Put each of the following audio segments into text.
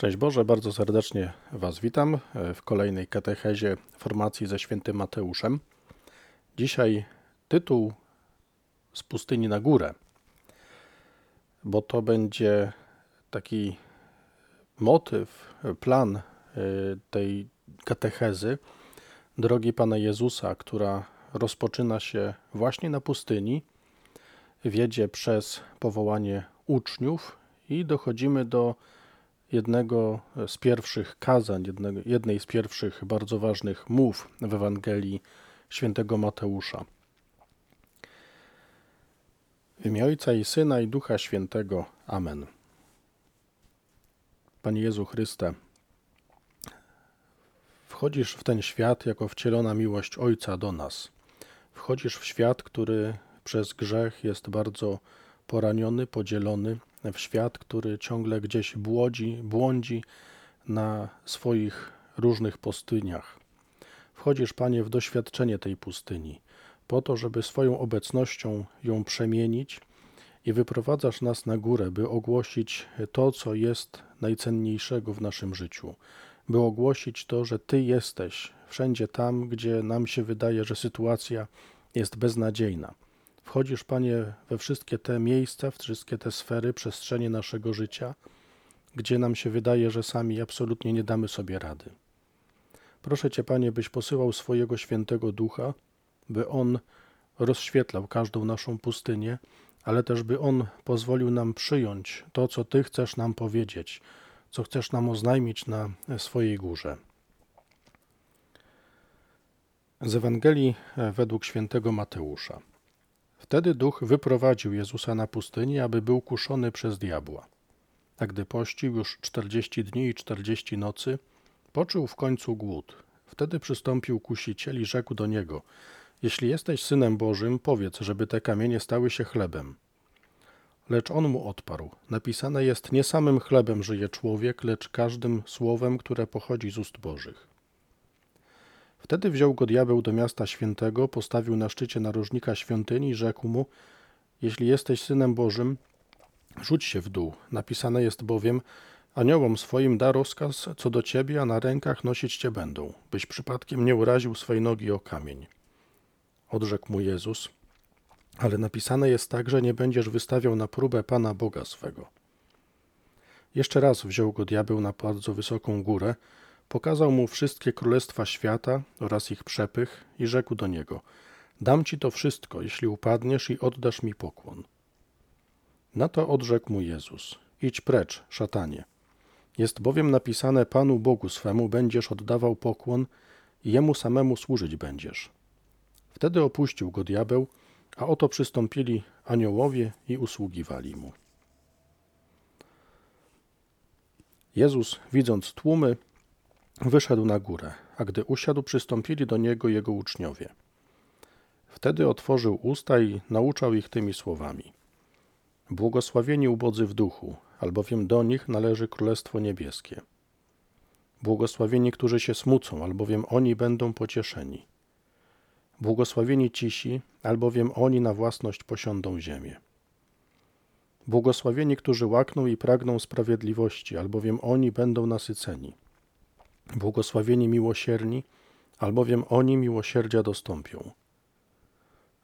Szczęść Boże, bardzo serdecznie Was witam w kolejnej katechezie formacji ze świętym Mateuszem. Dzisiaj tytuł z pustyni na górę, bo to będzie taki motyw, plan y, tej katechezy drogi Pana Jezusa, która rozpoczyna się właśnie na pustyni, wiedzie przez powołanie uczniów i dochodzimy do jednego z pierwszych kazań, jednego, jednej z pierwszych bardzo ważnych mów w Ewangelii świętego Mateusza. W imię Ojca i Syna i Ducha Świętego. Amen. Panie Jezu Chryste, wchodzisz w ten świat jako wcielona miłość Ojca do nas. Wchodzisz w świat, który przez grzech jest bardzo poraniony, podzielony, w świat, który ciągle gdzieś błodzi, błądzi na swoich różnych pustyniach. Wchodzisz, Panie, w doświadczenie tej pustyni, po to, żeby swoją obecnością ją przemienić i wyprowadzasz nas na górę, by ogłosić to, co jest najcenniejszego w naszym życiu, by ogłosić to, że Ty jesteś wszędzie tam, gdzie nam się wydaje, że sytuacja jest beznadziejna. Wchodzisz, Panie, we wszystkie te miejsca, w wszystkie te sfery, przestrzenie naszego życia, gdzie nam się wydaje, że sami absolutnie nie damy sobie rady. Proszę Cię, Panie, byś posyłał swojego świętego ducha, by on rozświetlał każdą naszą pustynię, ale też by on pozwolił nam przyjąć to, co Ty chcesz nam powiedzieć, co chcesz nam oznajmić na swojej górze. Z Ewangelii według świętego Mateusza. Wtedy duch wyprowadził Jezusa na pustynię, aby był kuszony przez diabła. A gdy pościł już czterdzieści dni i czterdzieści nocy, poczuł w końcu głód. Wtedy przystąpił kusiciel i rzekł do niego: Jeśli jesteś synem Bożym, powiedz, żeby te kamienie stały się chlebem. Lecz on mu odparł: Napisane jest: Nie samym chlebem żyje człowiek, lecz każdym słowem, które pochodzi z ust Bożych. Wtedy wziął go diabeł do miasta świętego, postawił na szczycie narożnika świątyni i rzekł mu: Jeśli jesteś synem Bożym, rzuć się w dół. Napisane jest bowiem: Aniołom swoim da rozkaz co do ciebie, a na rękach nosić cię będą, byś przypadkiem nie uraził swej nogi o kamień. Odrzekł mu Jezus: Ale napisane jest tak, że nie będziesz wystawiał na próbę Pana Boga swego. Jeszcze raz wziął go diabeł na bardzo wysoką górę Pokazał mu wszystkie królestwa świata oraz ich przepych i rzekł do niego: Dam ci to wszystko, jeśli upadniesz i oddasz mi pokłon. Na to odrzekł mu Jezus: Idź precz, szatanie. Jest bowiem napisane: Panu Bogu swemu będziesz oddawał pokłon i jemu samemu służyć będziesz. Wtedy opuścił go diabeł, a oto przystąpili aniołowie i usługiwali mu. Jezus, widząc tłumy, wyszedł na górę, a gdy usiadł, przystąpili do niego jego uczniowie. Wtedy otworzył usta i nauczał ich tymi słowami. Błogosławieni ubodzy w duchu, albowiem do nich należy Królestwo Niebieskie. Błogosławieni, którzy się smucą, albowiem oni będą pocieszeni. Błogosławieni cisi, albowiem oni na własność posiądą ziemię. Błogosławieni, którzy łakną i pragną sprawiedliwości, albowiem oni będą nasyceni. Błogosławieni miłosierni, albowiem oni miłosierdzia dostąpią.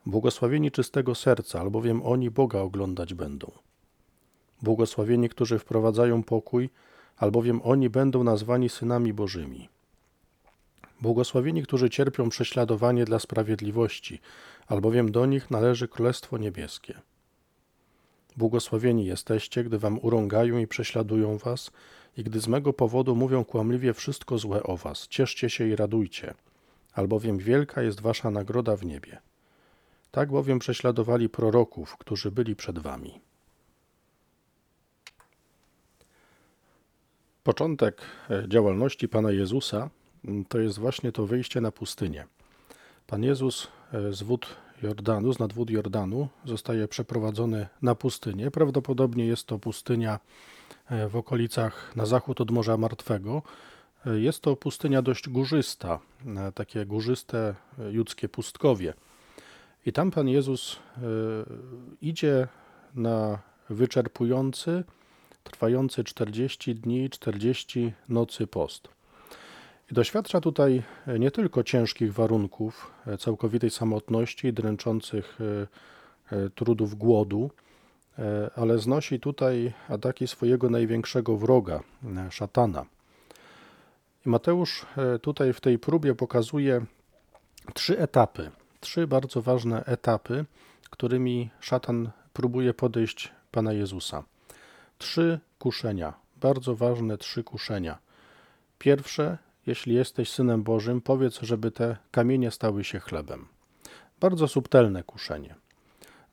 Błogosławieni czystego serca, albowiem oni Boga oglądać będą. Błogosławieni, którzy wprowadzają pokój, albowiem oni będą nazwani synami Bożymi. Błogosławieni, którzy cierpią prześladowanie dla sprawiedliwości, albowiem do nich należy Królestwo Niebieskie. Błogosławieni jesteście, gdy wam urągają i prześladują was i gdy z mego powodu mówią kłamliwie wszystko złe o was, cieszcie się i radujcie, albowiem wielka jest wasza nagroda w niebie. Tak bowiem prześladowali proroków, którzy byli przed wami. Początek e, działalności Pana Jezusa mm, to jest właśnie to wyjście na pustynię. Pan Jezus e, z wód Jordanu, z nad wód Jordanu, zostaje przeprowadzony na pustynię. Prawdopodobnie jest to pustynia e, w okolicach na zachód od Morza Martwego. E, jest to pustynia dość górzysta, e, takie górzyste judzkie pustkowie. I tam Pan Jezus idzie na wyczerpujący, trwający 40 dni, 40 nocy post. I doświadcza tutaj nie tylko ciężkich warunków, całkowitej samotności, dręczących trudów głodu, ale znosi tutaj ataki swojego największego wroga, szatana. I Mateusz tutaj w tej próbie pokazuje trzy etapy, trzy bardzo ważne etapy, którymi szatan próbuje podejść Pana Jezusa. Trzy kuszenia, bardzo ważne trzy kuszenia. Pierwsze, jeśli jesteś synem Bożym, powiedz, żeby te kamienie stały się chlebem. Bardzo subtelne kuszenie.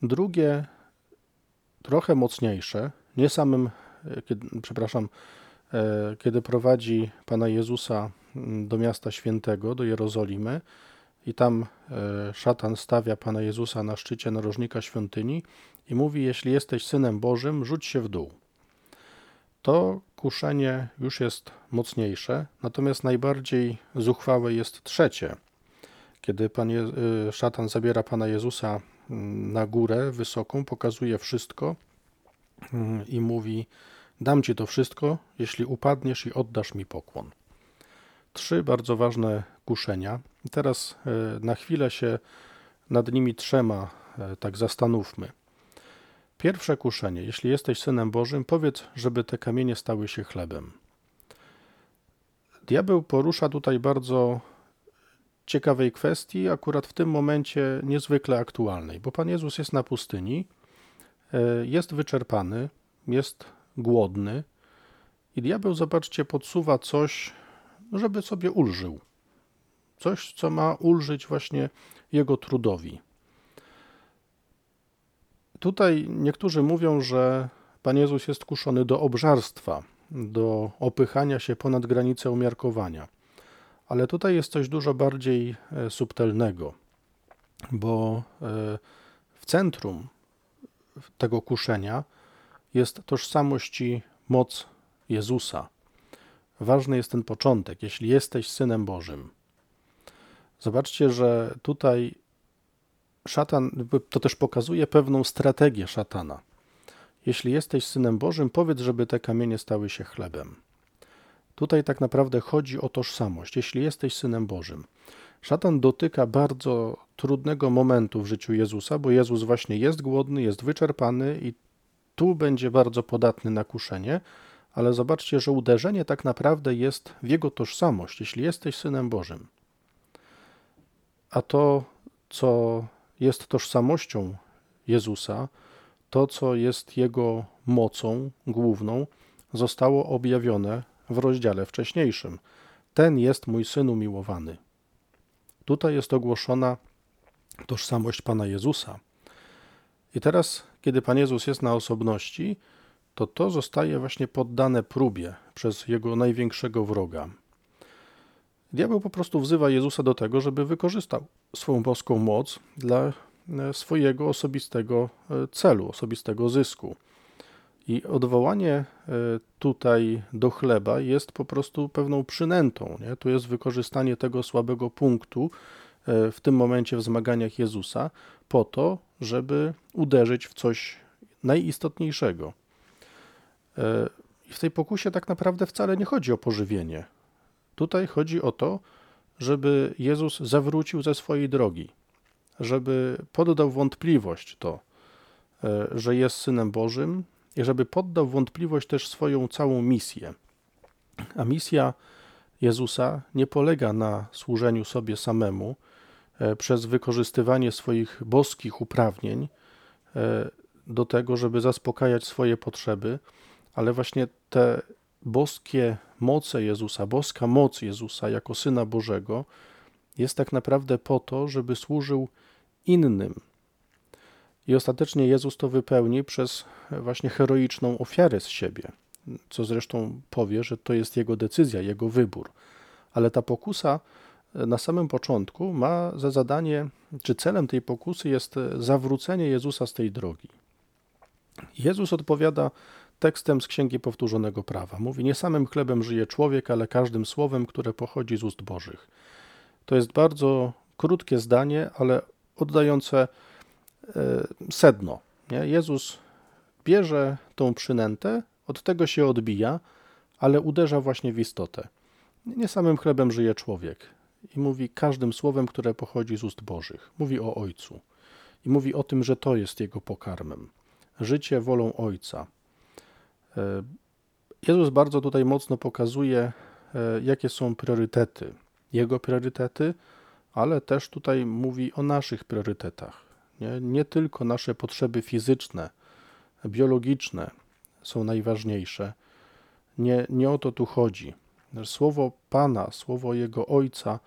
Drugie, trochę mocniejsze, nie samym, e, kiedy, przepraszam, e, kiedy prowadzi Pana Jezusa mm, do miasta świętego, do Jerozolimy, i tam e, szatan stawia Pana Jezusa na szczycie narożnika świątyni i mówi: Jeśli jesteś synem Bożym, rzuć się w dół. To kuszenie już jest mocniejsze, natomiast najbardziej zuchwałe jest trzecie, kiedy pan Je e, szatan zabiera Pana Jezusa mm, na górę wysoką, pokazuje wszystko mm, i mówi: Dam ci to wszystko, jeśli upadniesz i oddasz mi pokłon. Trzy bardzo ważne kuszenia. Teraz e, na chwilę się nad nimi trzema e, tak zastanówmy. Pierwsze kuszenie. Jeśli jesteś synem Bożym, powiedz, żeby te kamienie stały się chlebem. Diabeł porusza tutaj bardzo ciekawej kwestii, akurat w tym momencie niezwykle aktualnej, bo Pan Jezus jest na pustyni, e, jest wyczerpany, jest głodny i diabeł, zobaczcie, podsuwa coś, żeby sobie ulżył. Coś, co ma ulżyć właśnie jego trudowi. Tutaj niektórzy mówią, że Pan Jezus jest kuszony do obżarstwa, do opychania się ponad granicę umiarkowania. Ale tutaj jest coś dużo bardziej e, subtelnego, bo e, w centrum tego kuszenia jest tożsamość i moc Jezusa. Ważny jest ten początek, jeśli jesteś synem Bożym. Zobaczcie, że tutaj szatan, to też pokazuje pewną strategię szatana. Jeśli jesteś synem Bożym, powiedz, żeby te kamienie stały się chlebem. Tutaj tak naprawdę chodzi o tożsamość. Jeśli jesteś synem Bożym, szatan dotyka bardzo trudnego momentu w życiu Jezusa, bo Jezus właśnie jest głodny, jest wyczerpany i tu będzie bardzo podatny na kuszenie, ale zobaczcie, że uderzenie tak naprawdę jest w jego tożsamość, jeśli jesteś synem Bożym. A to, co jest tożsamością Jezusa, to, co jest jego mocą główną, zostało objawione w rozdziale wcześniejszym. Ten jest mój syn umiłowany. Tutaj jest ogłoszona tożsamość Pana Jezusa. I teraz, kiedy Pan Jezus jest na osobności, to to zostaje właśnie poddane próbie przez jego największego wroga. Diabeł po prostu wzywa Jezusa do tego, żeby wykorzystał swoją boską moc dla swojego osobistego e, celu, osobistego zysku. I odwołanie e, tutaj do chleba jest po prostu pewną przynętą. Nie? Tu jest wykorzystanie tego słabego punktu w tym momencie w zmaganiach Jezusa po to, żeby uderzyć w coś najistotniejszego. I w tej pokusie tak naprawdę wcale nie chodzi o pożywienie. Tutaj chodzi o to, żeby Jezus zawrócił ze swojej drogi, żeby poddał wątpliwość to, e, że jest synem Bożym i żeby poddał wątpliwość też swoją całą misję. A misja Jezusa nie polega na służeniu sobie samemu e, przez wykorzystywanie swoich boskich uprawnień e, do tego, żeby zaspokajać swoje potrzeby, ale właśnie te boskie moce Jezusa, boska moc Jezusa jako Syna Bożego jest tak naprawdę po to, żeby służył innym. I ostatecznie Jezus to wypełni przez właśnie heroiczną ofiarę z siebie, co zresztą powie, że to jest jego decyzja, jego wybór. Ale ta pokusa na samym początku ma za zadanie, czy celem tej pokusy jest zawrócenie Jezusa z tej drogi. Jezus odpowiada tekstem z Księgi Powtórzonego Prawa. Mówi, nie samym chlebem żyje człowiek, ale każdym słowem, które pochodzi z ust Bożych. To jest bardzo krótkie zdanie, ale oddające e, sedno. Nie? Jezus bierze tą przynętę Od tego się odbija, ale uderza właśnie w istotę. Nie samym chlebem żyje człowiek. I mówi każdym słowem, które pochodzi z ust Bożych. Mówi o Ojcu. I mówi o tym, że to jest jego pokarmem. Życie wolą Ojca. E, Jezus bardzo tutaj mocno pokazuje, e, jakie są priorytety. Jego priorytety, ale też tutaj mówi o naszych priorytetach. Nie, nie tylko nasze potrzeby fizyczne, biologiczne są najważniejsze. Nie, nie o to tu chodzi. Słowo Pana, słowo Jego Ojca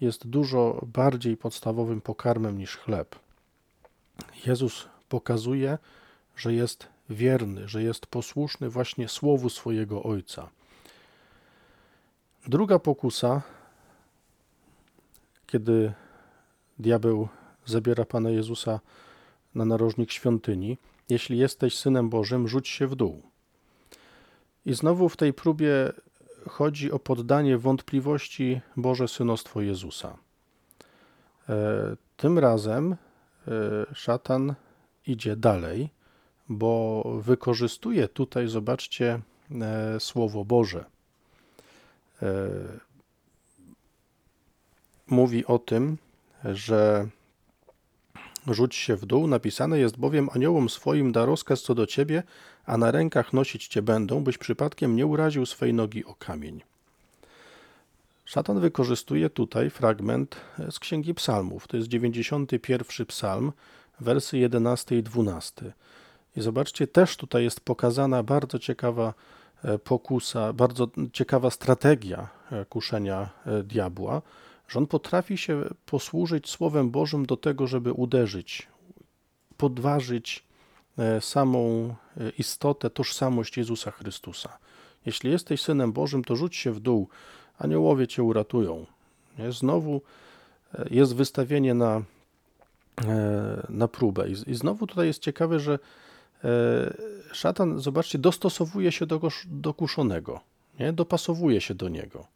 jest dużo bardziej podstawowym pokarmem niż chleb. Jezus pokazuje, że jest wierny, że jest posłuszny właśnie słowu swojego Ojca. Druga pokusa, kiedy diabeł zabiera Pana Jezusa na narożnik świątyni, jeśli jesteś synem Bożym, rzuć się w dół. I znowu w tej próbie chodzi o poddanie wątpliwości Boże synostwo Jezusa. E, tym razem e, szatan idzie dalej, bo wykorzystuje tutaj, zobaczcie, e, Słowo Boże. Mówi o tym, że rzuć się w dół, napisane jest bowiem aniołom swoim da rozkaz co do ciebie, a na rękach nosić cię będą, byś przypadkiem nie uraził swej nogi o kamień. Szatan wykorzystuje tutaj fragment z Księgi Psalmów. To jest 91 psalm, wersy 11 i 12. I zobaczcie, też tutaj jest pokazana bardzo ciekawa e, pokusa, bardzo ciekawa strategia e, kuszenia e, diabła, że on potrafi się posłużyć Słowem Bożym do tego, żeby uderzyć, podważyć samą istotę, tożsamość Jezusa Chrystusa. Jeśli jesteś synem Bożym, to rzuć się w dół, aniołowie cię uratują. Znowu jest wystawienie na, na próbę. I znowu tutaj jest ciekawe, że E, szatan, zobaczcie, dostosowuje się do, do kuszonego, nie? dopasowuje się do niego.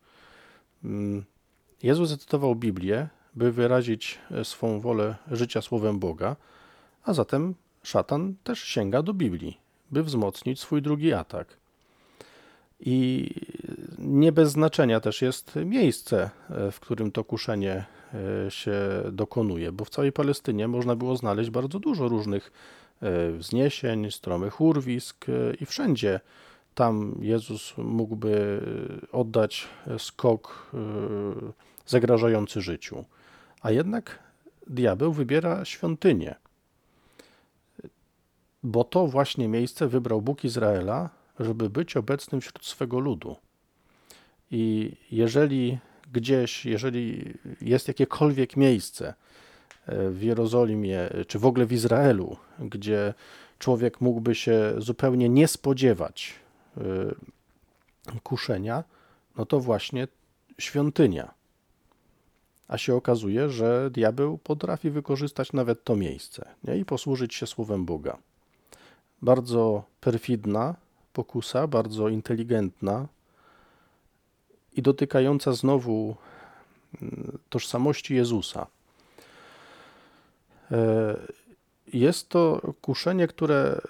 Jezus zacytował Biblię, by wyrazić e, swą wolę życia słowem Boga, a zatem szatan też sięga do Biblii, by wzmocnić swój drugi atak. I nie bez znaczenia też jest miejsce, e, w którym to kuszenie się dokonuje, bo w całej Palestynie można było znaleźć bardzo dużo różnych E, wzniesień, stromych urwisk e, i wszędzie tam Jezus mógłby oddać skok e, zagrażający życiu. A jednak diabeł wybiera świątynię, bo to właśnie miejsce wybrał Bóg Izraela, żeby być obecnym wśród swego ludu. I jeżeli gdzieś, jeżeli jest jakiekolwiek miejsce, w Jerozolimie, czy w ogóle w Izraelu, gdzie człowiek mógłby się zupełnie nie spodziewać kuszenia, no to właśnie świątynia. A się okazuje, że diabeł potrafi wykorzystać nawet to miejsce nie? i posłużyć się słowem Boga. Bardzo perfidna pokusa, bardzo inteligentna i dotykająca znowu mm, tożsamości Jezusa. E, jest to kuszenie, które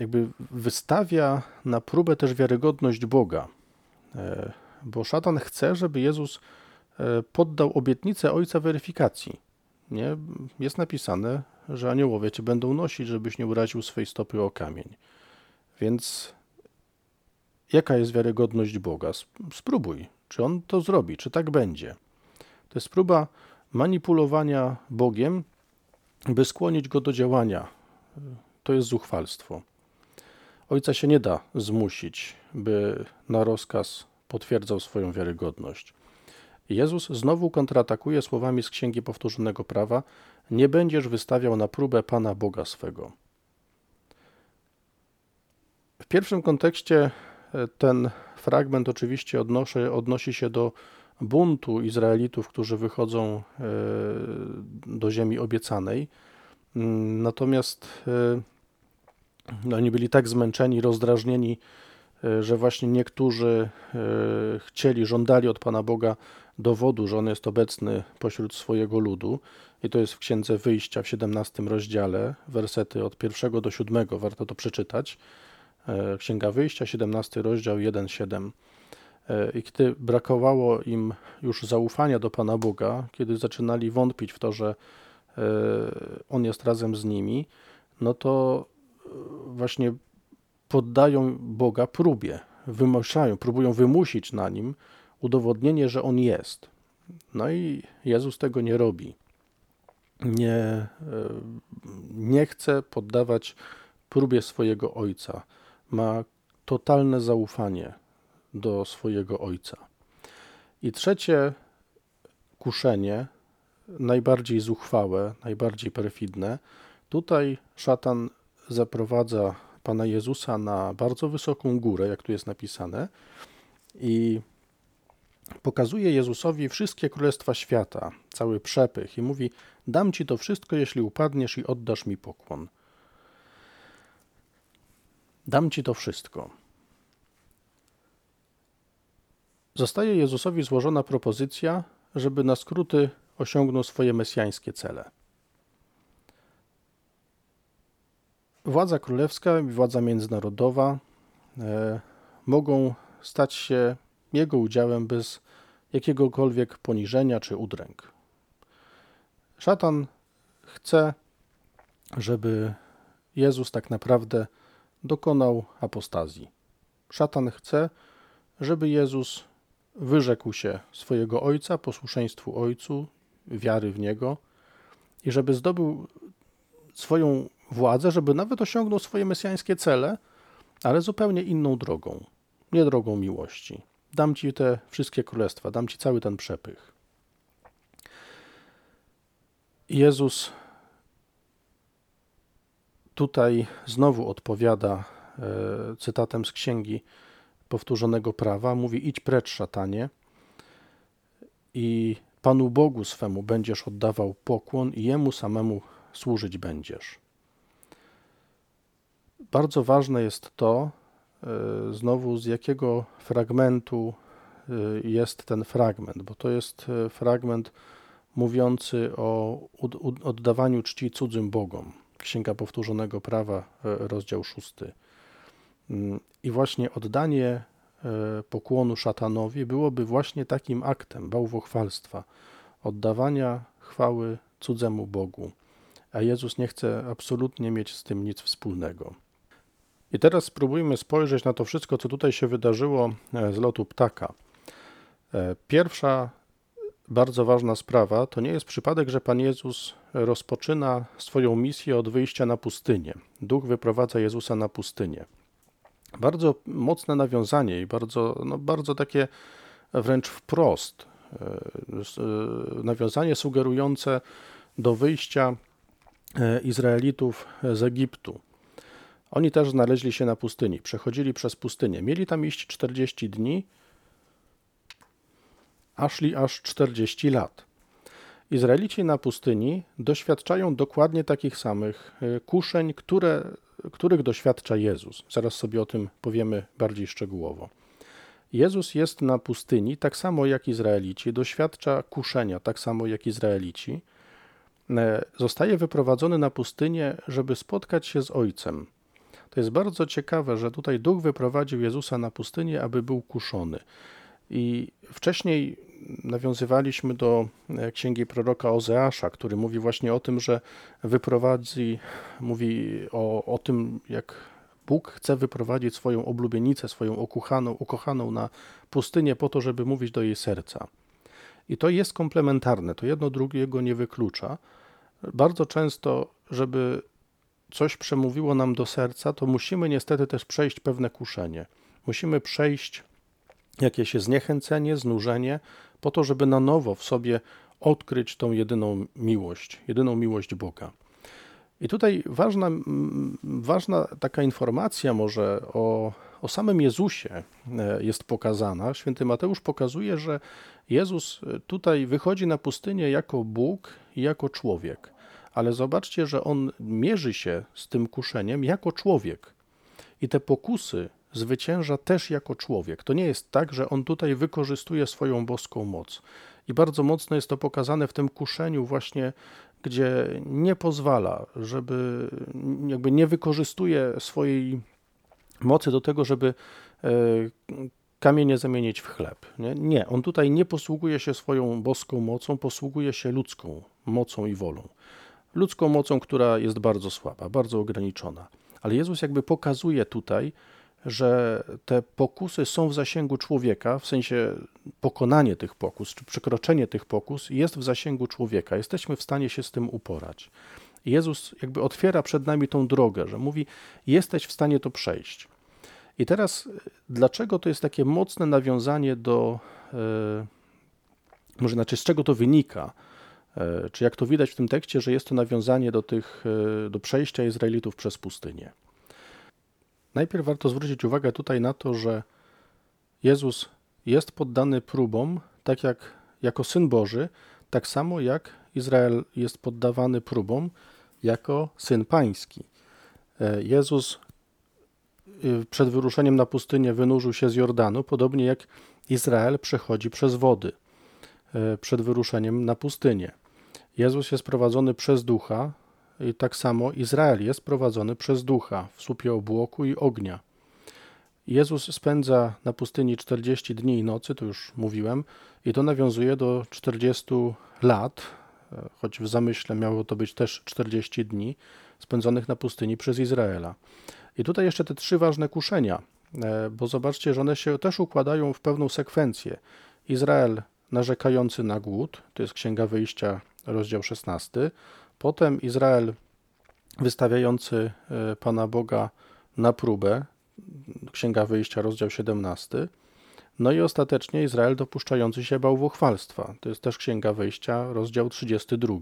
jakby wystawia na próbę też wiarygodność Boga, e, bo szatan chce, żeby Jezus e, poddał obietnicę Ojca weryfikacji. Nie? Jest napisane, że aniołowie cię będą nosić, żebyś nie uraził swej stopy o kamień. Więc jaka jest wiarygodność Boga? Spróbuj, czy on to zrobi, czy tak będzie. To jest próba manipulowania Bogiem, by skłonić go do działania. To jest zuchwalstwo. Ojca się nie da zmusić, by na rozkaz potwierdzał swoją wiarygodność. Jezus znowu kontratakuje słowami z Księgi Powtórzonego Prawa: Nie będziesz wystawiał na próbę Pana Boga swego. W pierwszym kontekście e, ten fragment oczywiście odnosi, się do buntu Izraelitów, którzy wychodzą e, do ziemi obiecanej. Mm, natomiast e, oni byli tak zmęczeni, rozdrażnieni, e, że właśnie niektórzy chcieli, żądali od Pana Boga dowodu, że On jest obecny pośród swojego ludu. I to jest w Księdze Wyjścia w 17 rozdziale, wersety od pierwszego do siódmego, warto to przeczytać. E, Księga Wyjścia, 17 rozdział 1-7. E, I kiedy brakowało im już zaufania do Pana Boga, kiedy zaczynali wątpić w to, że e, On jest razem z nimi, no to właśnie poddają Boga próbie, wymuszają, próbują wymusić na nim udowodnienie, że On jest. No i Jezus tego nie robi. Nie, nie chce poddawać próbie swojego Ojca. Ma totalne zaufanie do swojego Ojca. I trzecie kuszenie, najbardziej zuchwałe, najbardziej perfidne, tutaj szatan zaprowadza Pana Jezusa na bardzo wysoką górę, jak tu jest napisane, i pokazuje Jezusowi wszystkie królestwa świata, cały przepych, i mówi: Dam ci to wszystko, jeśli upadniesz i oddasz mi pokłon. Dam ci to wszystko. Zostaje Jezusowi złożona propozycja, żeby na skróty osiągnął swoje mesjańskie cele. Władza królewska i władza międzynarodowa e, mogą stać się jego udziałem bez jakiegokolwiek poniżenia czy udręk. Szatan chce, żeby Jezus tak naprawdę dokonał apostazji. Szatan chce, żeby Jezus wyrzekł się swojego Ojca, posłuszeństwu Ojcu, wiary w Niego i żeby zdobył swoją władzę, żeby nawet osiągnął swoje mesjańskie cele, ale zupełnie inną drogą, nie drogą miłości. Dam Ci te wszystkie królestwa, dam Ci cały ten przepych. Jezus tutaj znowu odpowiada e, cytatem z księgi powtórzonego prawa. Mówi: Idź precz, szatanie, i Panu Bogu swemu będziesz oddawał pokłon, i Jemu samemu służyć będziesz. Bardzo ważne jest to, e, znowu z jakiego fragmentu e, jest ten fragment, bo to jest fragment mówiący o oddawaniu czci cudzym Bogom. Księga Powtórzonego Prawa, e, rozdział 6. Mm, I właśnie oddanie e, pokłonu szatanowi byłoby właśnie takim aktem bałwochwalstwa, oddawania chwały cudzemu Bogu. A Jezus nie chce absolutnie mieć z tym nic wspólnego. I teraz spróbujmy spojrzeć na to wszystko, co tutaj się wydarzyło e, z lotu ptaka. Pierwsza bardzo ważna sprawa to nie jest przypadek, że Pan Jezus rozpoczyna swoją misję od wyjścia na pustynię. Duch wyprowadza Jezusa na pustynię. Bardzo mocne nawiązanie i bardzo, no bardzo takie wręcz wprost e, e, nawiązanie sugerujące do wyjścia e, Izraelitów z Egiptu. Oni też znaleźli się na pustyni, przechodzili przez pustynię. Mieli tam iść 40 dni, a szli aż 40 lat. Izraelici na pustyni doświadczają dokładnie takich samych e, kuszeń, które, których doświadcza Jezus. Zaraz sobie o tym powiemy bardziej szczegółowo. Jezus jest na pustyni tak samo jak Izraelici, doświadcza kuszenia tak samo jak Izraelici. E, zostaje wyprowadzony na pustynię, żeby spotkać się z Ojcem. To jest bardzo ciekawe, że tutaj Duch wyprowadził Jezusa na pustynię, aby był kuszony. I wcześniej nawiązywaliśmy do e, księgi proroka Ozeasza, który mówi właśnie o tym, że wyprowadzi, mówi o, o tym, jak Bóg chce wyprowadzić swoją oblubienicę, swoją ukochaną, ukochaną na pustynię po to, żeby mówić do jej serca. I to jest komplementarne, to jedno drugiego nie wyklucza. Bardzo często, żeby coś przemówiło nam do serca, to musimy niestety też przejść pewne kuszenie. Musimy przejść jakieś zniechęcenie, znużenie, po to, żeby na nowo w sobie odkryć tą jedyną miłość, jedyną miłość Boga. I tutaj ważna, ważna taka informacja może o, o samym Jezusie e, jest pokazana. Święty Mateusz pokazuje, że Jezus tutaj wychodzi na pustynię jako Bóg i jako człowiek. Ale zobaczcie, że on mierzy się z tym kuszeniem jako człowiek. I te pokusy zwycięża też jako człowiek. To nie jest tak, że on tutaj wykorzystuje swoją boską moc. I bardzo mocno jest to pokazane w tym kuszeniu, właśnie gdzie nie pozwala, żeby jakby nie wykorzystuje swojej mocy do tego, żeby e, kamienie zamienić w chleb. Nie? nie, on tutaj nie posługuje się swoją boską mocą, posługuje się ludzką mocą i wolą. Ludzką mocą, która jest bardzo słaba, bardzo ograniczona. Ale Jezus jakby pokazuje tutaj, że te pokusy są w zasięgu człowieka, w sensie pokonanie tych pokus, czy przekroczenie tych pokus jest w zasięgu człowieka. Jesteśmy w stanie się z tym uporać. Jezus jakby otwiera przed nami tą drogę, że mówi: Jesteś w stanie to przejść. I teraz, dlaczego to jest takie mocne nawiązanie do, e, może znaczy, z czego to wynika? E, czy jak to widać w tym tekście, że jest to nawiązanie do, tych, e, do przejścia Izraelitów przez pustynię? Najpierw warto zwrócić uwagę tutaj na to, że Jezus jest poddany próbom, tak jak jako syn Boży, tak samo jak Izrael jest poddawany próbom jako syn pański. Jezus Y, przed wyruszeniem na pustynię wynurzył się z Jordanu, podobnie jak Izrael przechodzi przez wody przed wyruszeniem na pustynię. Jezus jest prowadzony przez ducha i tak samo Izrael jest prowadzony przez ducha w słupie obłoku i ognia. Jezus spędza na pustyni 40 dni i nocy, to już mówiłem, i to nawiązuje do 40 lat, y, choć w zamyśle miało to być też 40 dni spędzonych na pustyni przez Izraela. I tutaj jeszcze te trzy ważne kuszenia, e, bo zobaczcie, że one się też układają w pewną sekwencję. Izrael narzekający na głód, to jest Księga Wyjścia, rozdział 16. Potem Izrael wystawiający e, Pana Boga na próbę, Księga Wyjścia, rozdział 17. No i ostatecznie Izrael dopuszczający się bałwochwalstwa, to jest też Księga Wyjścia, rozdział 32.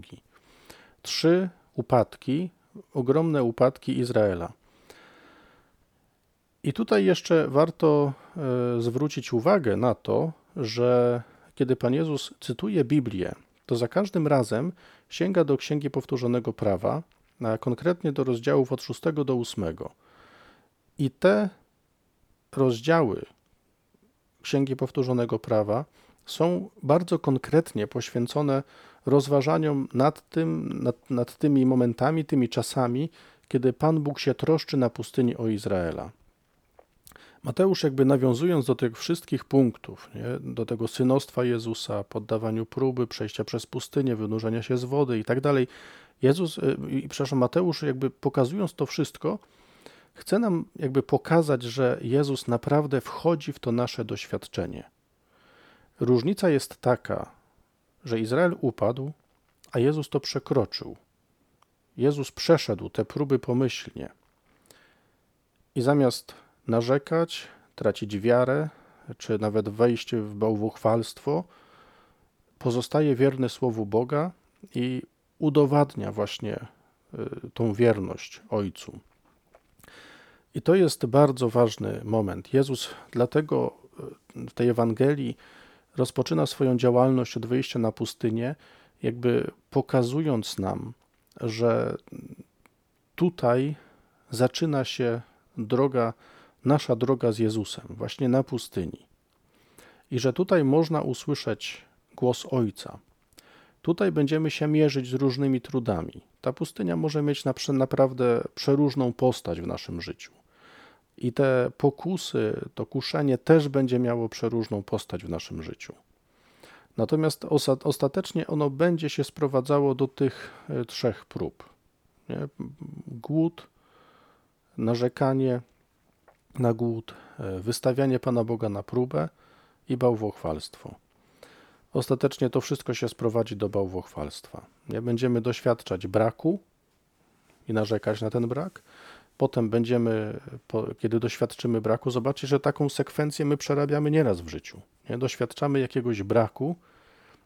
Trzy upadki, ogromne upadki Izraela. I tutaj jeszcze warto e, zwrócić uwagę na to, że kiedy Pan Jezus cytuje Biblię, to za każdym razem sięga do Księgi Powtórzonego Prawa, a konkretnie do rozdziałów od 6 do 8. I te rozdziały Księgi Powtórzonego Prawa są bardzo konkretnie poświęcone rozważaniom nad, tym, nad, nad tymi momentami, tymi czasami, kiedy Pan Bóg się troszczy na pustyni o Izraela. Mateusz jakby nawiązując do tych wszystkich punktów, nie, do tego synostwa Jezusa, poddawaniu próby, przejścia przez pustynię, wynurzenia się z wody i tak dalej, Jezus, y, i przepraszam, Mateusz jakby pokazując to wszystko, chce nam jakby pokazać, że Jezus naprawdę wchodzi w to nasze doświadczenie. Różnica jest taka, że Izrael upadł, a Jezus to przekroczył. Jezus przeszedł te próby pomyślnie. I zamiast narzekać, tracić wiarę, czy nawet wejść w bałwuchwalstwo, pozostaje wierny Słowu Boga i udowadnia właśnie y, tą wierność Ojcu. I to jest bardzo ważny moment. Jezus dlatego y, w tej Ewangelii rozpoczyna swoją działalność od wyjścia na pustynię, jakby pokazując nam, że tutaj zaczyna się droga nasza droga z Jezusem, właśnie na pustyni. I że tutaj można usłyszeć głos Ojca. Tutaj będziemy się mierzyć z różnymi trudami. Ta pustynia może mieć naprawdę przeróżną postać w naszym życiu. I te pokusy, to kuszenie też będzie miało przeróżną postać w naszym życiu. Natomiast ostatecznie ono będzie się sprowadzało do tych e, trzech prób: nie? głód, narzekanie na głód, e, wystawianie Pana Boga na próbę i bałwochwalstwo. Ostatecznie to wszystko się sprowadzi do bałwochwalstwa. Nie będziemy doświadczać braku i narzekać na ten brak. Potem będziemy, kiedy doświadczymy braku, zobaczyć, że taką sekwencję my przerabiamy nieraz w życiu. Nie? Doświadczamy jakiegoś braku,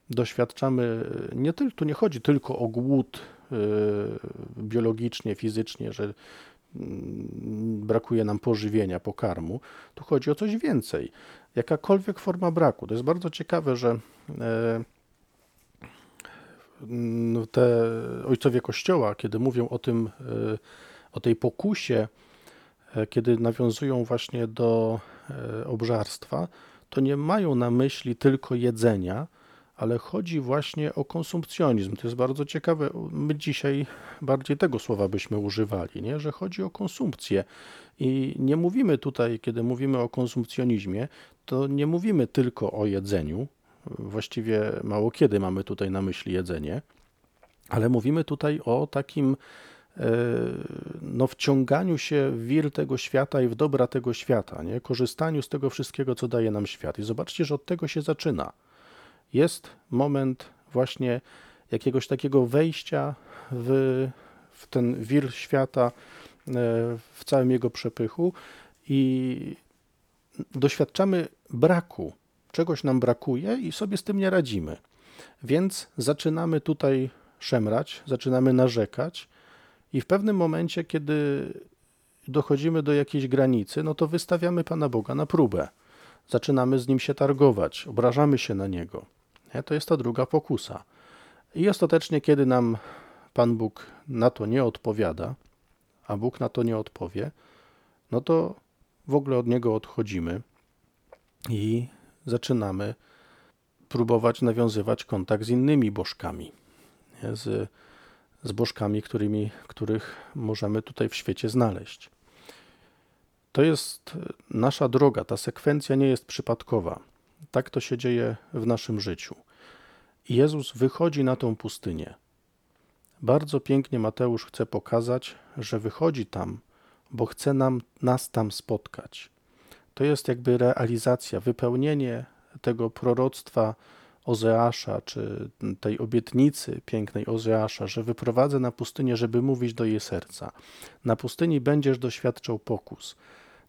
doświadczamy, nie tylko, tu nie chodzi tylko o głód yy, biologicznie, fizycznie, że brakuje nam pożywienia, pokarmu. Tu chodzi o coś więcej. Jakakolwiek forma braku. To jest bardzo ciekawe, że e, te ojcowie Kościoła, kiedy mówią o tym, e, o tej pokusie, e, kiedy nawiązują właśnie do obżarstwa, to nie mają na myśli tylko jedzenia, ale chodzi właśnie o konsumpcjonizm. To jest bardzo ciekawe. My dzisiaj bardziej tego słowa byśmy używali, nie? że chodzi o konsumpcję. I nie mówimy tutaj, kiedy mówimy o konsumpcjonizmie, to nie mówimy tylko o jedzeniu. Właściwie mało kiedy mamy tutaj na myśli jedzenie, ale mówimy tutaj o takim e, no, wciąganiu się w wir tego świata i w dobra tego świata, nie? korzystaniu z tego wszystkiego, co daje nam świat. I zobaczcie, że od tego się zaczyna jest moment właśnie jakiegoś takiego wejścia w, w ten wir świata, e, w całym jego przepychu i doświadczamy braku, czegoś nam brakuje i sobie z tym nie radzimy. Więc zaczynamy tutaj szemrać, zaczynamy narzekać i w pewnym momencie, kiedy dochodzimy do jakiejś granicy, no to wystawiamy Pana Boga na próbę. Zaczynamy z nim się targować, obrażamy się na niego. To jest ta druga pokusa. I ostatecznie, kiedy nam Pan Bóg na to nie odpowiada, a Bóg na to nie odpowie, no to w ogóle od Niego odchodzimy i zaczynamy próbować nawiązywać kontakt z innymi bożkami? Z, z bożkami, którymi, których możemy tutaj w świecie znaleźć. To jest nasza droga, ta sekwencja nie jest przypadkowa. Tak to się dzieje w naszym życiu. Jezus wychodzi na tą pustynię. Bardzo pięknie Mateusz chce pokazać, że wychodzi tam, bo chce nam, nas tam spotkać. To jest jakby realizacja, wypełnienie tego proroctwa Ozeasza, czy tej obietnicy pięknej Ozeasza, że wyprowadzę na pustynię, żeby mówić do jej serca. Na pustyni będziesz doświadczał pokus.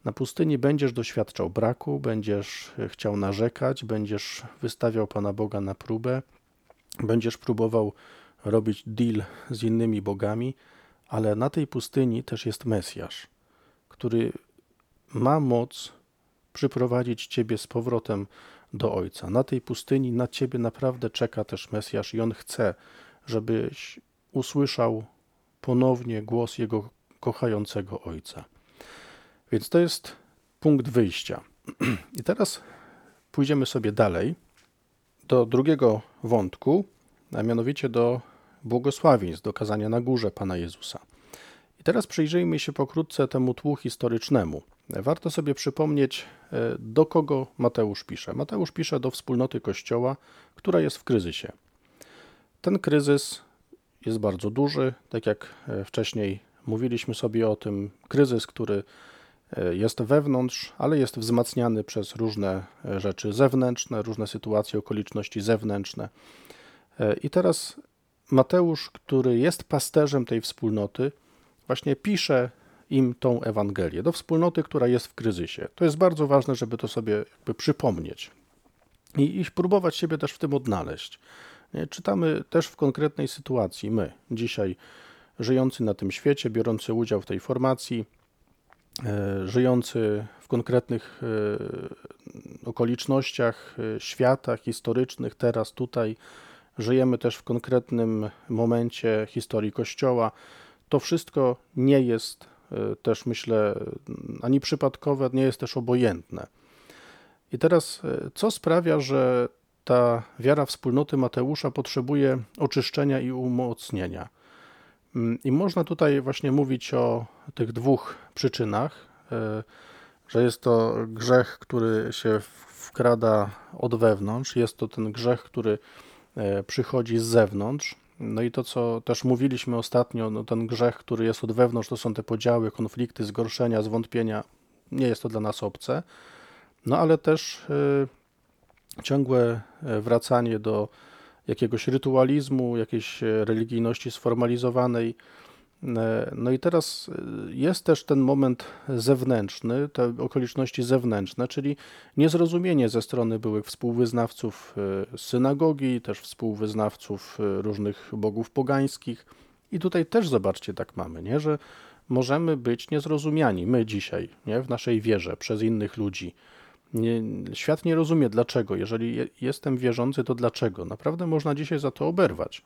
Na pustyni będziesz doświadczał braku, będziesz chciał narzekać, będziesz wystawiał Pana Boga na próbę, będziesz próbował robić deal z innymi bogami, ale na tej pustyni też jest Mesjasz, który ma moc przyprowadzić Ciebie z powrotem do Ojca. Na tej pustyni na Ciebie naprawdę czeka też Mesjasz i On chce, żebyś usłyszał ponownie głos Jego kochającego Ojca. Więc to jest punkt wyjścia. I teraz pójdziemy sobie dalej do drugiego wątku, a mianowicie do błogosławieństw, do kazania na górze Pana Jezusa. I teraz przyjrzyjmy się pokrótce temu tłu historycznemu. Warto sobie przypomnieć, e, do kogo Mateusz pisze. Mateusz pisze do wspólnoty Kościoła, która jest w kryzysie. Ten kryzys jest bardzo duży, tak jak e, wcześniej mówiliśmy sobie o tym, kryzys, który jest wewnątrz, ale jest wzmacniany przez różne e, rzeczy zewnętrzne, różne sytuacje, okoliczności zewnętrzne. E, I teraz Mateusz, który jest pasterzem tej wspólnoty, właśnie pisze im tą Ewangelię, do wspólnoty, która jest w kryzysie. To jest bardzo ważne, żeby to sobie jakby przypomnieć i, i próbować siebie też w tym odnaleźć. Czytamy też w konkretnej sytuacji, my, dzisiaj żyjący na tym świecie, biorący udział w tej formacji, E, żyjący w konkretnych e, okolicznościach e, świata historycznych, teraz tutaj żyjemy też w konkretnym momencie historii Kościoła. To wszystko nie jest też, myślę, ani przypadkowe, nie jest też obojętne. I teraz, co sprawia, że ta wiara wspólnoty Mateusza potrzebuje oczyszczenia i umocnienia? Mm, I można tutaj właśnie mówić o tych dwóch przyczynach, e, że jest to grzech, który się wkrada od wewnątrz, jest to ten grzech, który e, przychodzi z zewnątrz. No i to, co też mówiliśmy ostatnio, no ten grzech, który jest od wewnątrz, to są te podziały, konflikty, zgorszenia, zwątpienia. Nie jest to dla nas obce. No ale też e, ciągłe wracanie do jakiegoś rytualizmu, jakiejś e, religijności sformalizowanej. E, no i teraz e, jest też ten moment zewnętrzny, te okoliczności zewnętrzne, czyli niezrozumienie ze strony byłych współwyznawców synagogi, też współwyznawców różnych bogów pogańskich. I tutaj też zobaczcie, tak mamy, nie? że możemy być niezrozumiani, my dzisiaj, nie? w naszej wierze, przez innych ludzi nie, świat nie rozumie dlaczego. Jeżeli jestem wierzący, to dlaczego? Naprawdę można dzisiaj za to oberwać.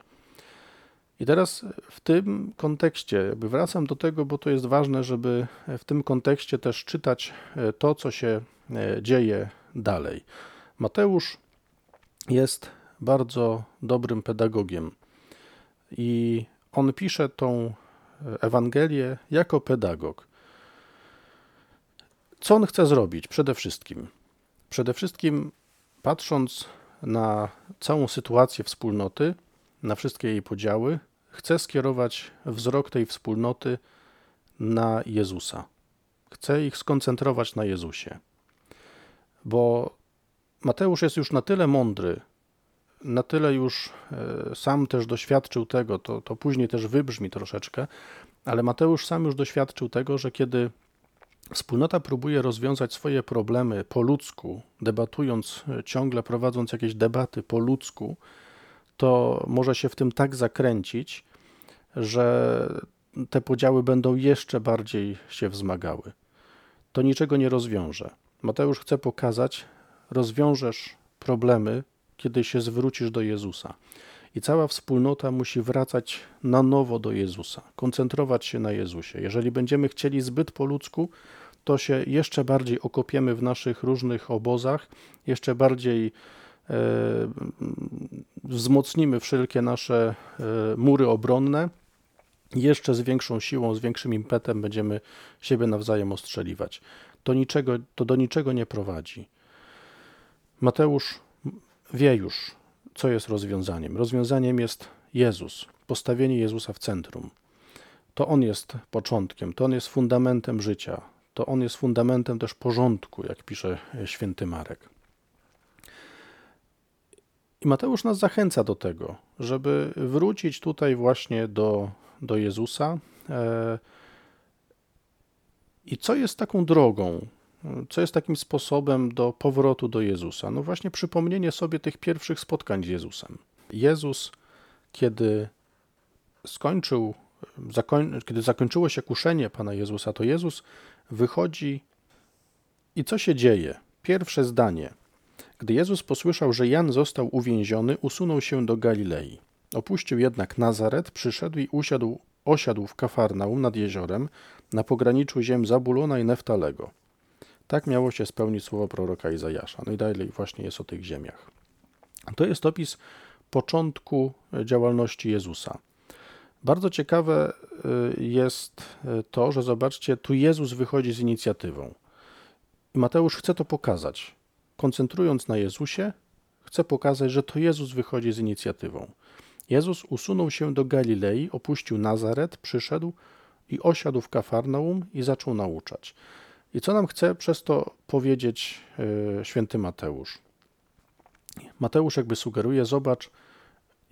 I teraz w tym kontekście, jakby wracam do tego, bo to jest ważne, żeby w tym kontekście też czytać e, to, co się e, dzieje dalej. Mateusz jest bardzo dobrym pedagogiem. I on pisze tą Ewangelię jako pedagog. Co on chce zrobić? Przede wszystkim. Przede wszystkim, patrząc na całą sytuację wspólnoty, na wszystkie jej podziały, chce skierować wzrok tej wspólnoty na Jezusa. Chce ich skoncentrować na Jezusie. Bo Mateusz jest już na tyle mądry, na tyle już e, sam też doświadczył tego, to, to później też wybrzmi troszeczkę, ale Mateusz sam już doświadczył tego, że kiedy wspólnota próbuje rozwiązać swoje problemy po ludzku, debatując e, ciągle, prowadząc jakieś debaty po ludzku, to może się w tym tak zakręcić, że te podziały będą jeszcze bardziej się wzmagały. To niczego nie rozwiąże. Mateusz chce pokazać, rozwiążesz problemy, kiedy się zwrócisz do Jezusa. I cała wspólnota musi wracać na nowo do Jezusa, koncentrować się na Jezusie. Jeżeli będziemy chcieli zbyt po ludzku, to się jeszcze bardziej okopiemy w naszych różnych obozach, jeszcze bardziej e, wzmocnimy wszelkie nasze e, mury obronne, jeszcze z większą siłą, z większym impetem będziemy siebie nawzajem ostrzeliwać. To, niczego, to do niczego nie prowadzi. Mateusz wie już, co jest rozwiązaniem. Rozwiązaniem jest Jezus, postawienie Jezusa w centrum. To On jest początkiem, to On jest fundamentem życia, to On jest fundamentem też porządku, jak pisze święty Marek. I Mateusz nas zachęca do tego, żeby wrócić tutaj właśnie do, do Jezusa. E, I co jest taką drogą, co jest takim sposobem do powrotu do Jezusa? No właśnie przypomnienie sobie tych pierwszych spotkań z Jezusem. Jezus, kiedy skończył, zakoń, kiedy zakończyło się kuszenie Pana Jezusa, to Jezus wychodzi i co się dzieje? Pierwsze zdanie. Gdy Jezus posłyszał, że Jan został uwięziony, usunął się do Galilei. Opuścił jednak Nazaret, przyszedł i usiadł, osiadł w Kafarnaum nad jeziorem, na pograniczu ziem Zabulona i Neftalego tak miało się spełnić słowo proroka Izajasza. No i dalej właśnie jest o tych ziemiach. To jest opis początku działalności Jezusa. Bardzo ciekawe y, jest y, to, że zobaczcie, tu Jezus wychodzi z inicjatywą. I Mateusz chce to pokazać. Koncentrując na Jezusie, chce pokazać, że to Jezus wychodzi z inicjatywą. Jezus usunął się do Galilei, opuścił Nazaret, przyszedł i osiadł w Kafarnaum i zaczął nauczać. I co nam chce przez to powiedzieć e, święty Mateusz? Mateusz jakby sugeruje, zobacz,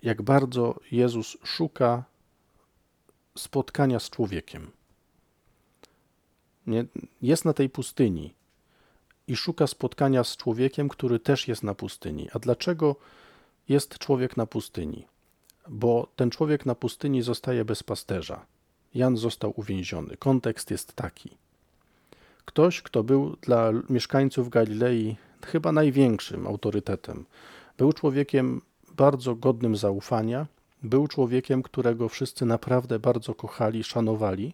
jak bardzo Jezus szuka spotkania z człowiekiem. Nie, jest na tej pustyni i szuka spotkania z człowiekiem, który też jest na pustyni. A dlaczego jest człowiek na pustyni? Bo ten człowiek na pustyni zostaje bez pasterza. Jan został uwięziony. Kontekst jest taki. Ktoś, kto był dla mieszkańców Galilei chyba największym autorytetem. Był człowiekiem bardzo godnym zaufania, był człowiekiem, którego wszyscy naprawdę bardzo kochali, szanowali.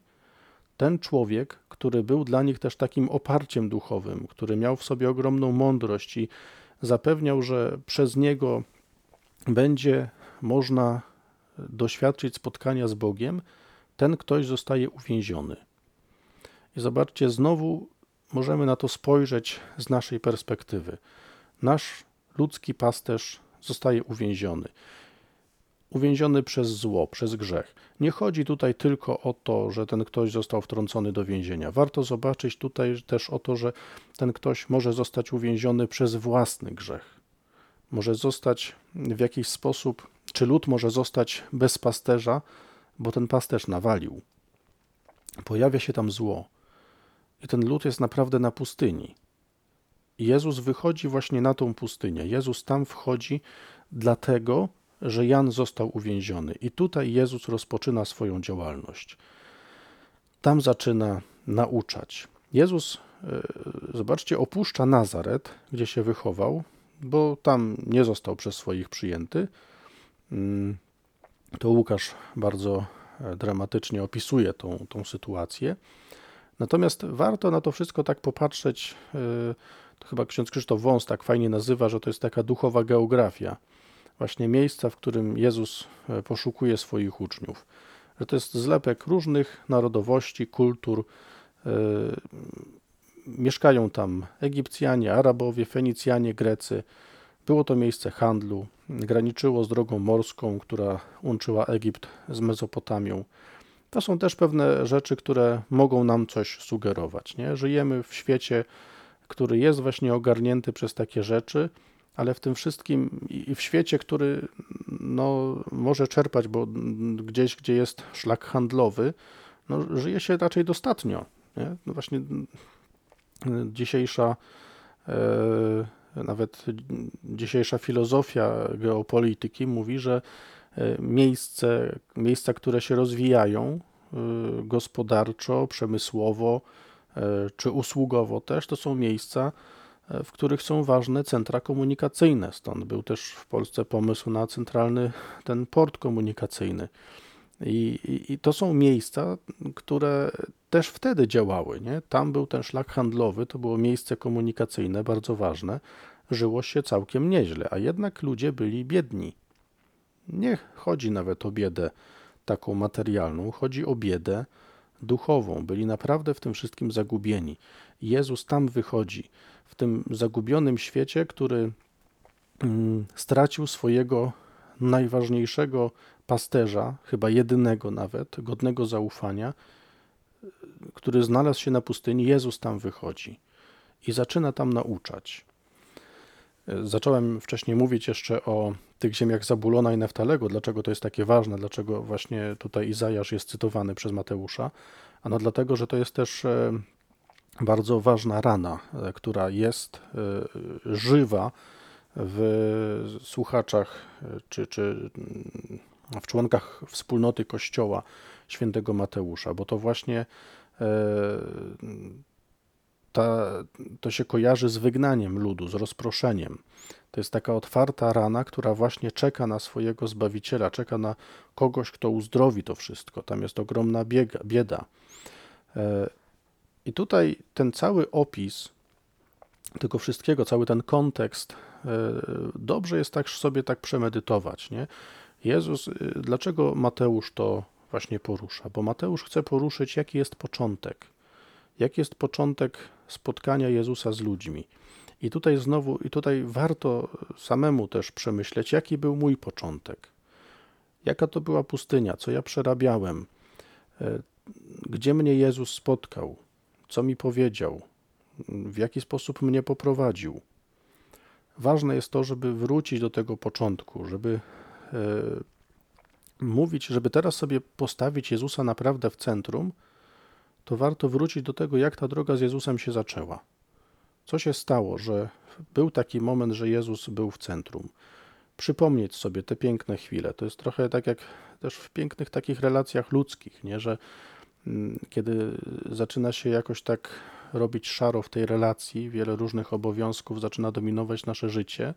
Ten człowiek, który był dla nich też takim oparciem duchowym, który miał w sobie ogromną mądrość i zapewniał, że przez niego będzie można doświadczyć spotkania z Bogiem, ten ktoś zostaje uwięziony. I zobaczcie, znowu możemy na to spojrzeć z naszej perspektywy. Nasz ludzki pasterz zostaje uwięziony. Uwięziony przez zło, przez grzech. Nie chodzi tutaj tylko o to, że ten ktoś został wtrącony do więzienia. Warto zobaczyć tutaj też o to, że ten ktoś może zostać uwięziony przez własny grzech. Może zostać w jakiś sposób, czy lud może zostać bez pasterza, bo ten pasterz nawalił. Pojawia się tam zło. I ten lud jest naprawdę na pustyni. Jezus wychodzi właśnie na tą pustynię. Jezus tam wchodzi dlatego, że Jan został uwięziony. I tutaj Jezus rozpoczyna swoją działalność. Tam zaczyna nauczać. Jezus, e, zobaczcie, opuszcza Nazaret, gdzie się wychował, bo tam nie został przez swoich przyjęty. Mm, to Łukasz bardzo e, dramatycznie opisuje tą, tą sytuację. Natomiast warto na to wszystko tak popatrzeć, y, to chyba ksiądz Krzysztof Wąs tak fajnie nazywa, że to jest taka duchowa geografia, właśnie miejsca, w którym Jezus e, poszukuje swoich uczniów. Że to jest zlepek różnych narodowości, kultur. E, mieszkają tam Egipcjanie, Arabowie, Fenicjanie, Grecy. Było to miejsce handlu, graniczyło z drogą morską, która łączyła Egipt z Mezopotamią. To są też pewne rzeczy, które mogą nam coś sugerować. Nie? Żyjemy w świecie, który jest właśnie ogarnięty przez takie rzeczy, ale w tym wszystkim i w świecie, który no, może czerpać, bo gdzieś, gdzie jest szlak handlowy, no, żyje się raczej dostatnio. Nie? No właśnie dzisiejsza, e, nawet dzisiejsza filozofia geopolityki mówi, że miejsce, miejsca, które się rozwijają e, gospodarczo, przemysłowo czy usługowo też, to są miejsca, w których są ważne centra komunikacyjne. Stąd był też w Polsce pomysł na centralny ten port komunikacyjny. I, i, I, to są miejsca, które też wtedy działały. Nie? Tam był ten szlak handlowy, to było miejsce komunikacyjne bardzo ważne. Żyło się całkiem nieźle, a jednak ludzie byli biedni. Nie chodzi nawet o biedę taką materialną, chodzi o biedę duchową. Byli naprawdę w tym wszystkim zagubieni. Jezus tam wychodzi, w tym zagubionym świecie, który mm, stracił swojego najważniejszego pasterza, chyba jedynego nawet, godnego zaufania, który znalazł się na pustyni, Jezus tam wychodzi i zaczyna tam nauczać. Zacząłem wcześniej mówić jeszcze o tych ziemiach Zabulona i Neftalego, dlaczego to jest takie ważne, dlaczego właśnie tutaj Izajasz jest cytowany przez Mateusza. Ano dlatego, że to jest też e, bardzo ważna rana, e, która jest e, żywa w słuchaczach czy, czy w członkach wspólnoty Kościoła świętego Mateusza, bo to właśnie ta, to się kojarzy z wygnaniem ludu, z rozproszeniem. To jest taka otwarta rana, która właśnie czeka na swojego Zbawiciela, czeka na kogoś, kto uzdrowi to wszystko. Tam jest ogromna biega, bieda. E, I tutaj ten cały opis tego wszystkiego, cały ten kontekst, e, dobrze jest tak sobie tak przemedytować. Nie? Jezus, y, dlaczego Mateusz to właśnie porusza? Bo Mateusz chce poruszyć, jaki jest początek. Jaki jest początek spotkania Jezusa z ludźmi. I tutaj znowu, i tutaj warto samemu też przemyśleć, jaki był mój początek. Jaka to była pustynia, co ja przerabiałem, e, gdzie mnie Jezus spotkał, co mi powiedział, w jaki sposób mnie poprowadził. Ważne jest to, żeby wrócić do tego początku, żeby E, mówić, żeby teraz sobie postawić Jezusa naprawdę w centrum, to warto wrócić do tego, jak ta droga z Jezusem się zaczęła. Co się stało, że był taki moment, że Jezus był w centrum. Przypomnieć sobie te piękne chwile. To jest trochę tak jak też w pięknych takich relacjach ludzkich, nie? że mm, kiedy zaczyna się jakoś tak robić szaro w tej relacji, wiele różnych obowiązków zaczyna dominować nasze życie,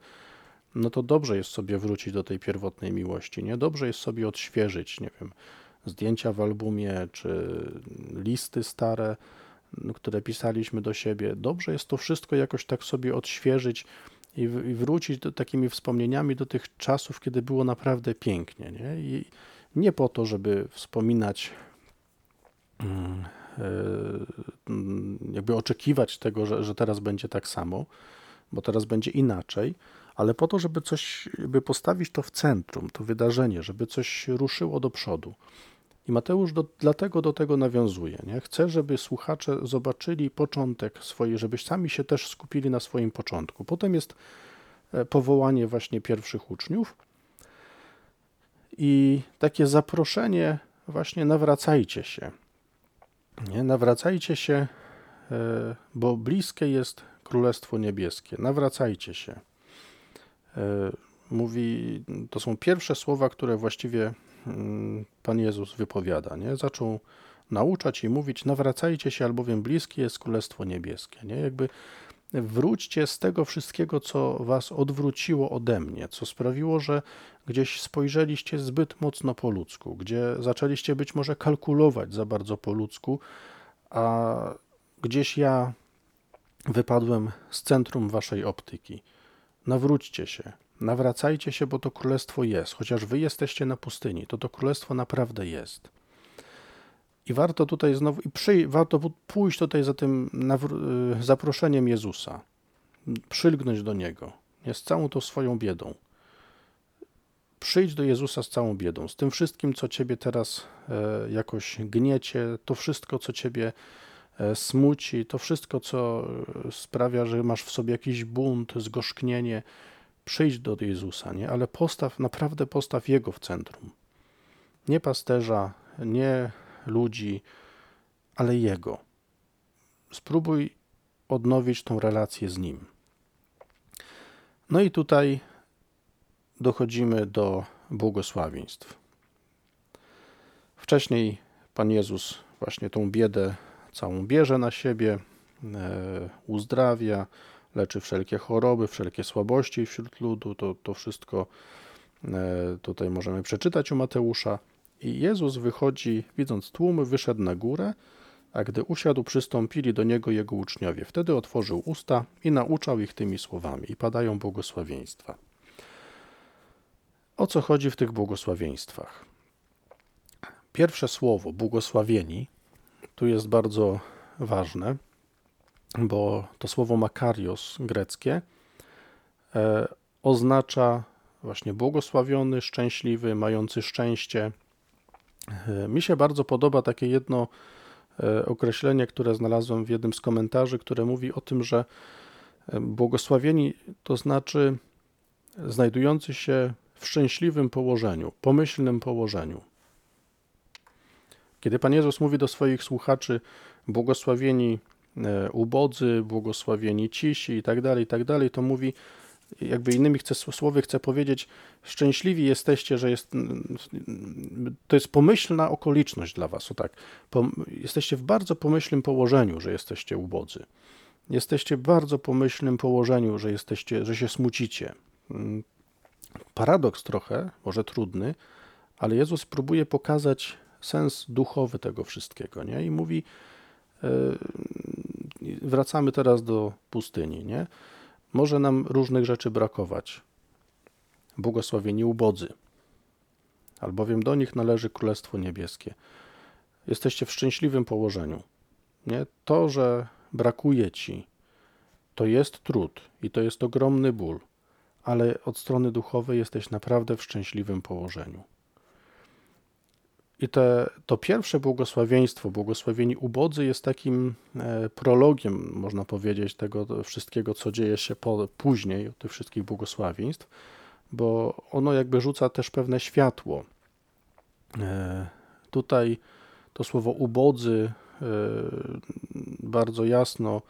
no to dobrze jest sobie wrócić do tej pierwotnej miłości, nie? Dobrze jest sobie odświeżyć, nie wiem, zdjęcia w albumie, czy listy stare, no, które pisaliśmy do siebie. Dobrze jest to wszystko jakoś tak sobie odświeżyć i, i wrócić do, takimi wspomnieniami do tych czasów, kiedy było naprawdę pięknie, nie? I nie po to, żeby wspominać mm, e, jakby oczekiwać tego, że, że teraz będzie tak samo, bo teraz będzie inaczej, ale po to, żeby coś, by postawić to w centrum, to wydarzenie, żeby coś ruszyło do przodu. I Mateusz do, dlatego do tego nawiązuje. Nie? Chce, żeby słuchacze zobaczyli początek swojej, żeby sami się też skupili na swoim początku. Potem jest e, powołanie właśnie pierwszych uczniów i takie zaproszenie właśnie nawracajcie się. Nie? Nawracajcie się, e, bo bliskie jest Królestwo Niebieskie. Nawracajcie się. E, mówi, to są pierwsze słowa, które właściwie Pan Jezus wypowiada. Nie? Zaczął nauczać i mówić: Nawracajcie się, albowiem bliskie jest Królestwo Niebieskie. Nie? Jakby wróćcie z tego wszystkiego, co was odwróciło ode mnie, co sprawiło, że gdzieś spojrzeliście zbyt mocno po ludzku, gdzie zaczęliście być może kalkulować za bardzo po ludzku, a gdzieś ja wypadłem z centrum waszej optyki. Nawróćcie się, Nawracajcie się, bo to królestwo jest. Chociaż wy jesteście na pustyni, to to królestwo naprawdę jest. I warto tutaj znowu, i przy, warto pójść tutaj za tym y, zaproszeniem Jezusa, przylgnąć do Niego, nie, z całą tą swoją biedą. Przyjdź do Jezusa z całą biedą, z tym wszystkim, co ciebie teraz e, jakoś gniecie, to wszystko, co ciebie e, smuci, to wszystko, co e, sprawia, że masz w sobie jakiś bunt, zgorzknienie. Przyjdź do Jezusa, nie? ale postaw, naprawdę postaw Jego w centrum. Nie pasterza, nie ludzi, ale Jego. Spróbuj odnowić tą relację z Nim. No i tutaj dochodzimy do błogosławieństw. Wcześniej Pan Jezus właśnie tą biedę całą bierze na siebie, e, uzdrawia, leczy wszelkie choroby, wszelkie słabości wśród ludu. To, to wszystko e, tutaj możemy przeczytać u Mateusza. I Jezus wychodzi, widząc tłumy, wyszedł na górę, a gdy usiadł, przystąpili do niego jego uczniowie. Wtedy otworzył usta i nauczał ich tymi słowami, i padają błogosławieństwa. O co chodzi w tych błogosławieństwach? Pierwsze słowo, błogosławieni, tu jest bardzo ważne, bo to słowo makarios greckie e, oznacza właśnie błogosławiony, szczęśliwy, mający szczęście. E, mi się bardzo podoba takie jedno e, określenie, które znalazłem w jednym z komentarzy, które mówi o tym, że błogosławieni to znaczy znajdujący się w szczęśliwym położeniu, pomyślnym położeniu. Kiedy Pan Jezus mówi do swoich słuchaczy, błogosławieni ubodzy, błogosławieni cisi i tak dalej, i tak dalej, to mówi, jakby innymi chce, słowy chce powiedzieć, szczęśliwi jesteście, że jest, to jest pomyślna okoliczność dla was, o tak, jesteście w bardzo pomyślnym położeniu, że jesteście ubodzy. Jesteście w bardzo pomyślnym położeniu, że jesteście, że się smucicie. Mm, paradoks trochę, może trudny, ale Jezus próbuje pokazać sens duchowy tego wszystkiego, nie? I mówi, wracamy teraz do pustyni, nie? Może nam różnych rzeczy brakować. Błogosławieni ubodzy, albowiem do nich należy Królestwo Niebieskie. Jesteście w szczęśliwym położeniu. Nie? To, że brakuje ci, to jest trud i to jest ogromny ból ale od strony duchowej jesteś naprawdę w szczęśliwym położeniu. I te, to pierwsze błogosławieństwo, błogosławieni ubodzy, jest takim e, prologiem, można powiedzieć, tego wszystkiego, co dzieje się po, później, tych wszystkich błogosławieństw, bo ono jakby rzuca też pewne światło. E, tutaj to słowo ubodzy e, bardzo jasno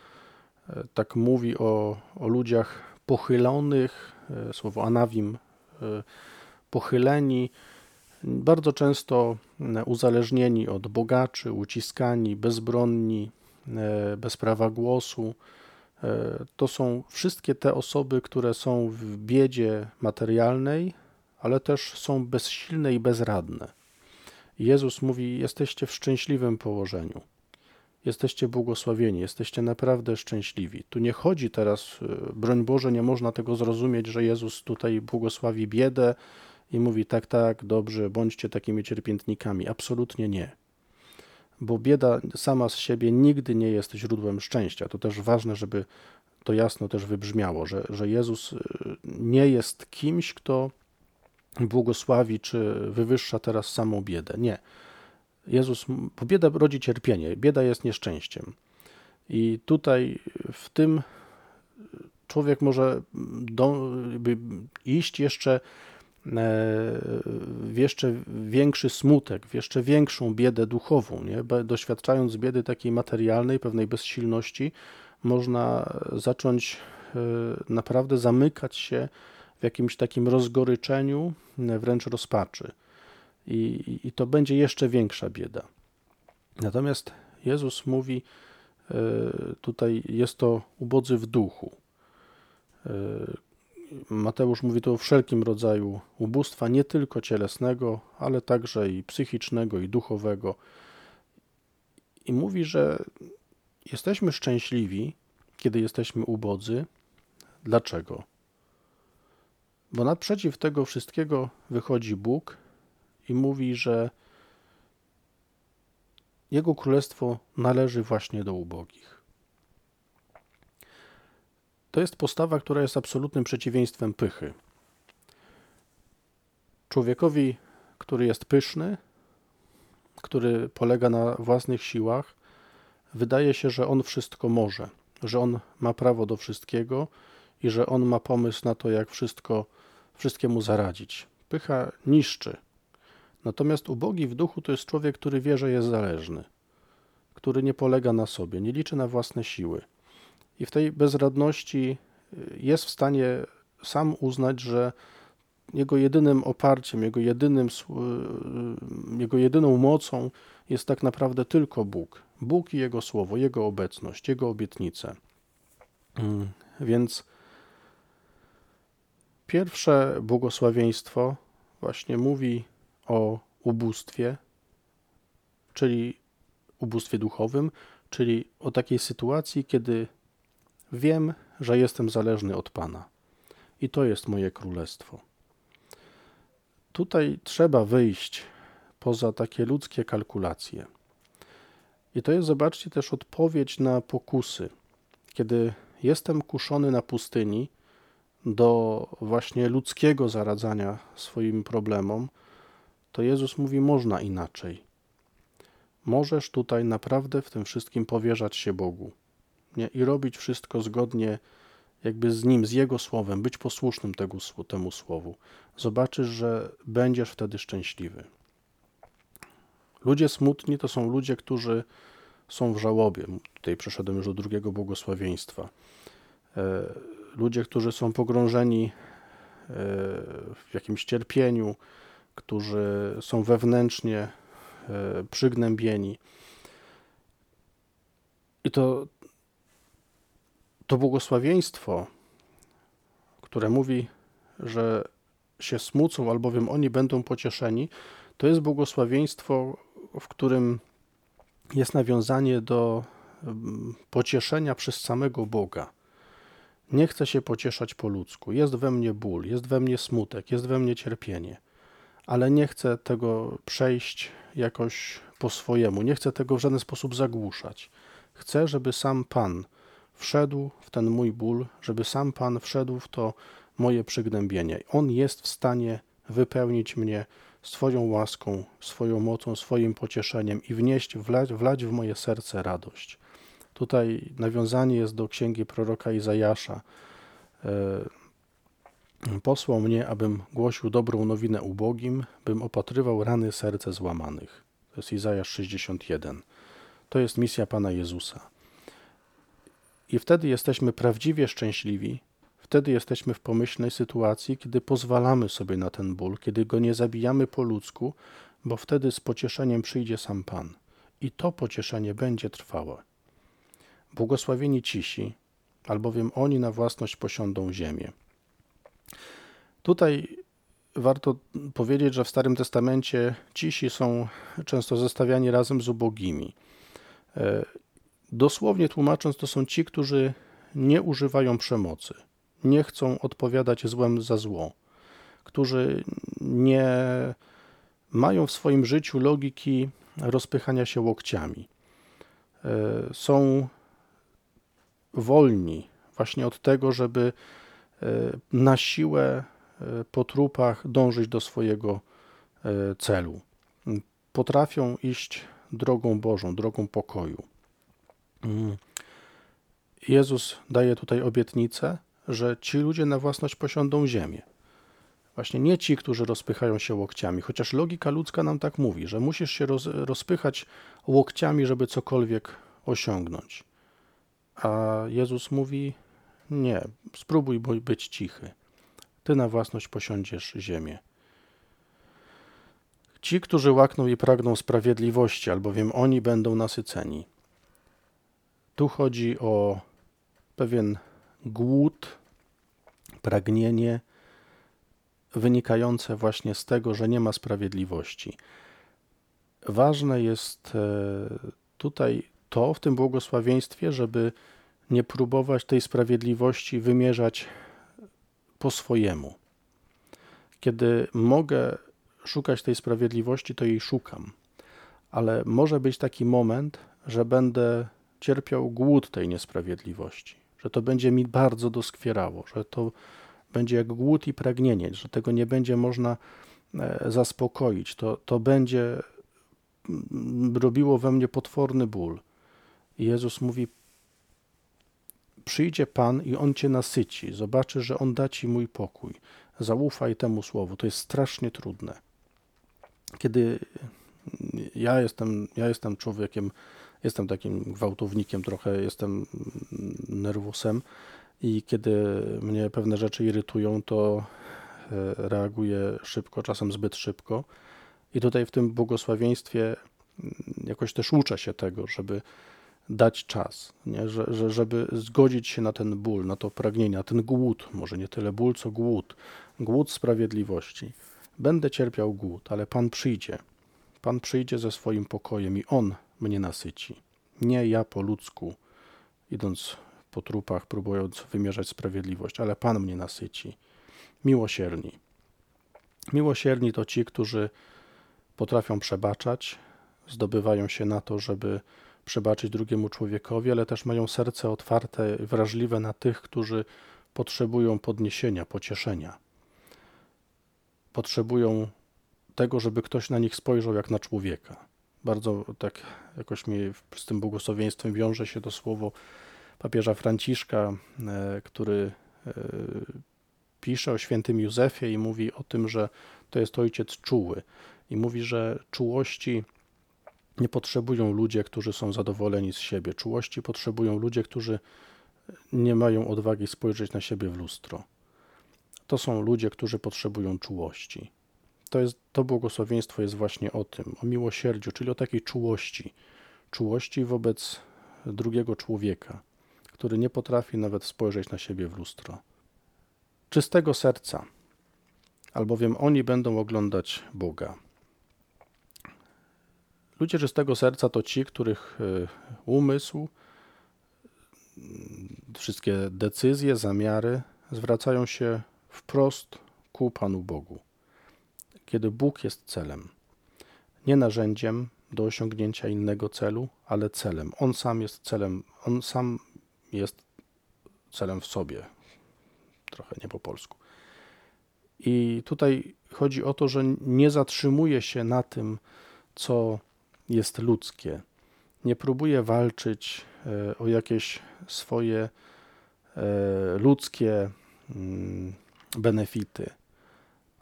tak mówi o, o ludziach pochylonych, słowo anawim, pochyleni, bardzo często uzależnieni od bogaczy, uciskani, bezbronni, bez prawa głosu. To są wszystkie te osoby, które są w biedzie materialnej, ale też są bezsilne i bezradne. Jezus mówi: Jesteście w szczęśliwym położeniu jesteście błogosławieni, jesteście naprawdę szczęśliwi. Tu nie chodzi teraz, broń Boże, nie można tego zrozumieć, że Jezus tutaj błogosławi biedę i mówi tak, tak, dobrze, bądźcie takimi cierpiętnikami. Absolutnie nie. Bo bieda sama z siebie nigdy nie jest źródłem szczęścia. To też ważne, żeby to jasno też wybrzmiało, że, że Jezus y, nie jest kimś, kto błogosławi czy wywyższa teraz samą biedę. Nie. Jezus, bo bieda rodzi cierpienie, bieda jest nieszczęściem. I tutaj w tym człowiek może do, iść jeszcze w jeszcze większy smutek, w jeszcze większą biedę duchową, nie? doświadczając biedy takiej materialnej, pewnej bezsilności, można zacząć e, naprawdę zamykać się w jakimś takim rozgoryczeniu, wręcz rozpaczy i, i to będzie jeszcze większa bieda. Natomiast Jezus mówi, e, tutaj jest to ubodzy w duchu. Mateusz mówi tu o wszelkim rodzaju ubóstwa, nie tylko cielesnego, ale także i psychicznego, i duchowego. I mówi, że jesteśmy szczęśliwi, kiedy jesteśmy ubodzy. Dlaczego? Bo naprzeciw tego wszystkiego wychodzi Bóg i mówi, że Jego królestwo należy właśnie do ubogich. To jest postawa, która jest absolutnym przeciwieństwem pychy. Człowiekowi, który jest pyszny, który polega na własnych siłach, wydaje się, że on wszystko może, że on ma prawo do wszystkiego i że on ma pomysł na to, jak wszystko, wszystkiemu zaradzić. Pycha niszczy. Natomiast ubogi w duchu to jest człowiek, który wie, że jest zależny, który nie polega na sobie, nie liczy na własne siły. I w tej bezradności y, jest w stanie sam uznać, że jego jedynym oparciem, jego, jedynym, y, jego jedyną mocą jest tak naprawdę tylko Bóg. Bóg i Jego Słowo, Jego obecność, Jego obietnice. Mm, więc pierwsze błogosławieństwo właśnie mówi o ubóstwie, czyli ubóstwie duchowym, czyli o takiej sytuacji, kiedy wiem, że jestem zależny od Pana. I to jest moje królestwo. Tutaj trzeba wyjść poza takie ludzkie kalkulacje. I to jest, zobaczcie, też odpowiedź na pokusy. Kiedy jestem kuszony na pustyni do właśnie ludzkiego zaradzania swoim problemom, to Jezus mówi: można inaczej. Możesz tutaj naprawdę w tym wszystkim powierzać się Bogu nie? i robić wszystko zgodnie jakby z Nim, z Jego Słowem, być posłusznym tego, temu Słowu. Zobaczysz, że będziesz wtedy szczęśliwy. Ludzie smutni to są ludzie, którzy są w żałobie. Tutaj przeszedłem już do drugiego błogosławieństwa. E, ludzie, którzy są pogrążeni e, w jakimś cierpieniu, którzy są wewnętrznie e, przygnębieni. I to, to błogosławieństwo, które mówi, że się smucą, albowiem oni będą pocieszeni, to jest błogosławieństwo, w którym jest nawiązanie do mm, pocieszenia przez samego Boga. Nie chcę się pocieszać po ludzku. Jest we mnie ból, jest we mnie smutek, jest we mnie cierpienie, ale nie chcę tego przejść jakoś po swojemu. Nie chcę tego w żaden sposób zagłuszać. Chcę, żeby sam Pan wszedł w ten mój ból, żeby sam Pan wszedł w to moje przygnębienie. On jest w stanie wypełnić mnie swoją łaską, swoją mocą, swoim pocieszeniem i wnieść, wlać, wlać w moje serce radość. Tutaj nawiązanie jest do księgi proroka Izajasza. E, posłał mnie, abym głosił dobrą nowinę ubogim, bym opatrywał rany serce złamanych. To jest Izajasz 61. To jest misja Pana Jezusa. I wtedy jesteśmy prawdziwie szczęśliwi, Wtedy jesteśmy w pomyślnej sytuacji, kiedy pozwalamy sobie na ten ból, kiedy go nie zabijamy po ludzku, bo wtedy z pocieszeniem przyjdzie sam Pan. I to pocieszenie będzie trwałe. Błogosławieni cisi, albowiem oni na własność posiądą ziemię. Tutaj warto powiedzieć, że w Starym Testamencie cisi są często zestawiani razem z ubogimi. Dosłownie tłumacząc, to są ci, którzy nie używają przemocy nie chcą odpowiadać złem za zło, którzy nie mają w swoim życiu logiki rozpychania się łokciami. E, są wolni właśnie od tego, żeby e, na siłę e, po trupach dążyć do swojego celu. Potrafią iść drogą Bożą, drogą pokoju. Mm. Jezus daje tutaj obietnicę, że ci ludzie na własność posiądą ziemię. Właśnie nie ci, którzy rozpychają się łokciami, chociaż logika ludzka nam tak mówi, że musisz się roz, rozpychać łokciami, żeby cokolwiek osiągnąć. A Jezus mówi: Nie, spróbuj być cichy. Ty na własność posiądziesz ziemię. Ci, którzy łakną i pragną sprawiedliwości, albowiem oni będą nasyceni. Tu chodzi o pewien głód, pragnienie wynikające właśnie z tego, że nie ma sprawiedliwości. Ważne jest e, tutaj to w tym błogosławieństwie, żeby nie próbować tej sprawiedliwości wymierzać po swojemu, Kiedy mogę szukać tej sprawiedliwości, to jej szukam. Ale może być taki moment, że będę cierpiał głód tej niesprawiedliwości, że to będzie mi bardzo doskwierało, że to będzie jak głód i pragnienie, że tego nie będzie można e, zaspokoić. To, to będzie mm, robiło we mnie potworny ból. I Jezus mówi: Przyjdzie Pan i On cię nasyci, zobaczy, że On da ci mój pokój. Zaufaj temu słowu. To jest strasznie trudne. Kiedy ja jestem, ja jestem człowiekiem, jestem takim gwałtownikiem, trochę jestem nerwusem i kiedy mnie pewne rzeczy irytują, to e, reaguję szybko, czasem zbyt szybko. I tutaj w tym błogosławieństwie mm, jakoś też uczę się tego, żeby dać czas, nie? Że, że, żeby zgodzić się na ten ból, na to pragnienie, na ten głód, może nie tyle ból, co głód, głód sprawiedliwości. Będę cierpiał głód, ale Pan przyjdzie. Pan przyjdzie ze swoim pokojem i On mnie nasyci. Nie ja po ludzku, idąc po trupach, próbując wymierzać sprawiedliwość, ale Pan mnie nasyci. Miłosierni. Miłosierni to ci, którzy potrafią przebaczać, zdobywają się na to, żeby przebaczyć drugiemu człowiekowi, ale też mają serce otwarte, wrażliwe na tych, którzy potrzebują podniesienia, pocieszenia. Potrzebują tego, żeby ktoś na nich spojrzał jak na człowieka. Bardzo tak jakoś mi z tym błogosławieństwem wiąże się to słowo papieża Franciszka, e, który e, pisze o świętym Józefie i mówi o tym, że to jest ojciec czuły. I mówi, że czułości nie potrzebują ludzie, którzy są zadowoleni z siebie. Czułości potrzebują ludzie, którzy nie mają odwagi spojrzeć na siebie w lustro. To są ludzie, którzy potrzebują czułości. To, jest, to błogosławieństwo jest właśnie o tym, o miłosierdziu, czyli o takiej czułości. Czułości wobec drugiego człowieka, który nie potrafi nawet spojrzeć na siebie w lustro. Czystego serca, albowiem oni będą oglądać Boga. Ludzie czystego serca to ci, których e, umysł, wszystkie decyzje, zamiary zwracają się wprost ku Panu Bogu. Kiedy Bóg jest celem, nie narzędziem do osiągnięcia innego celu, ale celem. On sam jest celem, on sam jest celem w sobie. Trochę nie po polsku. I tutaj chodzi o to, że nie zatrzymuje się na tym, co jest ludzkie. Nie próbuje walczyć e, o jakieś swoje e, ludzkie mm, benefity,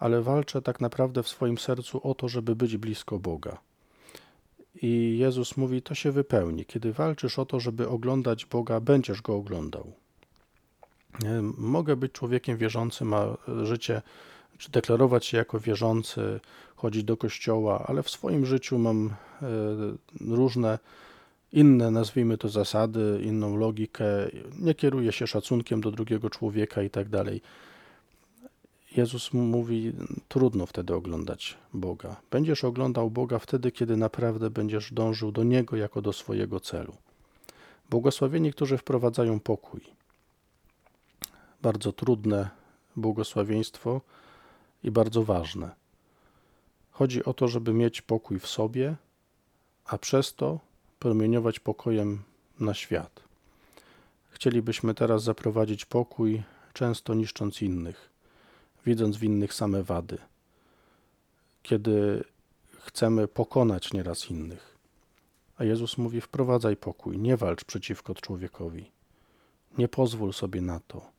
ale walczę tak naprawdę w swoim sercu o to, żeby być blisko Boga. I Jezus mówi: To się wypełni. Kiedy walczysz o to, żeby oglądać Boga, będziesz go oglądał. Mogę być człowiekiem wierzącym, a życie, czy deklarować się jako wierzący, chodzić do kościoła, ale w swoim życiu mam e, różne inne, nazwijmy to zasady, inną logikę, nie kieruję się szacunkiem do drugiego człowieka i tak dalej. Jezus mówi, trudno wtedy oglądać Boga. Będziesz oglądał Boga wtedy, kiedy naprawdę będziesz dążył do Niego jako do swojego celu. Błogosławieni, którzy wprowadzają pokój. Bardzo trudne błogosławieństwo i bardzo ważne. Chodzi o to, żeby mieć pokój w sobie, a przez to promieniować pokojem na świat. Chcielibyśmy teraz zaprowadzić pokój, często niszcząc innych, widząc w innych same wady. Kiedy chcemy pokonać nieraz innych. A Jezus mówi: wprowadzaj pokój, nie walcz przeciwko człowiekowi. Nie pozwól sobie na to.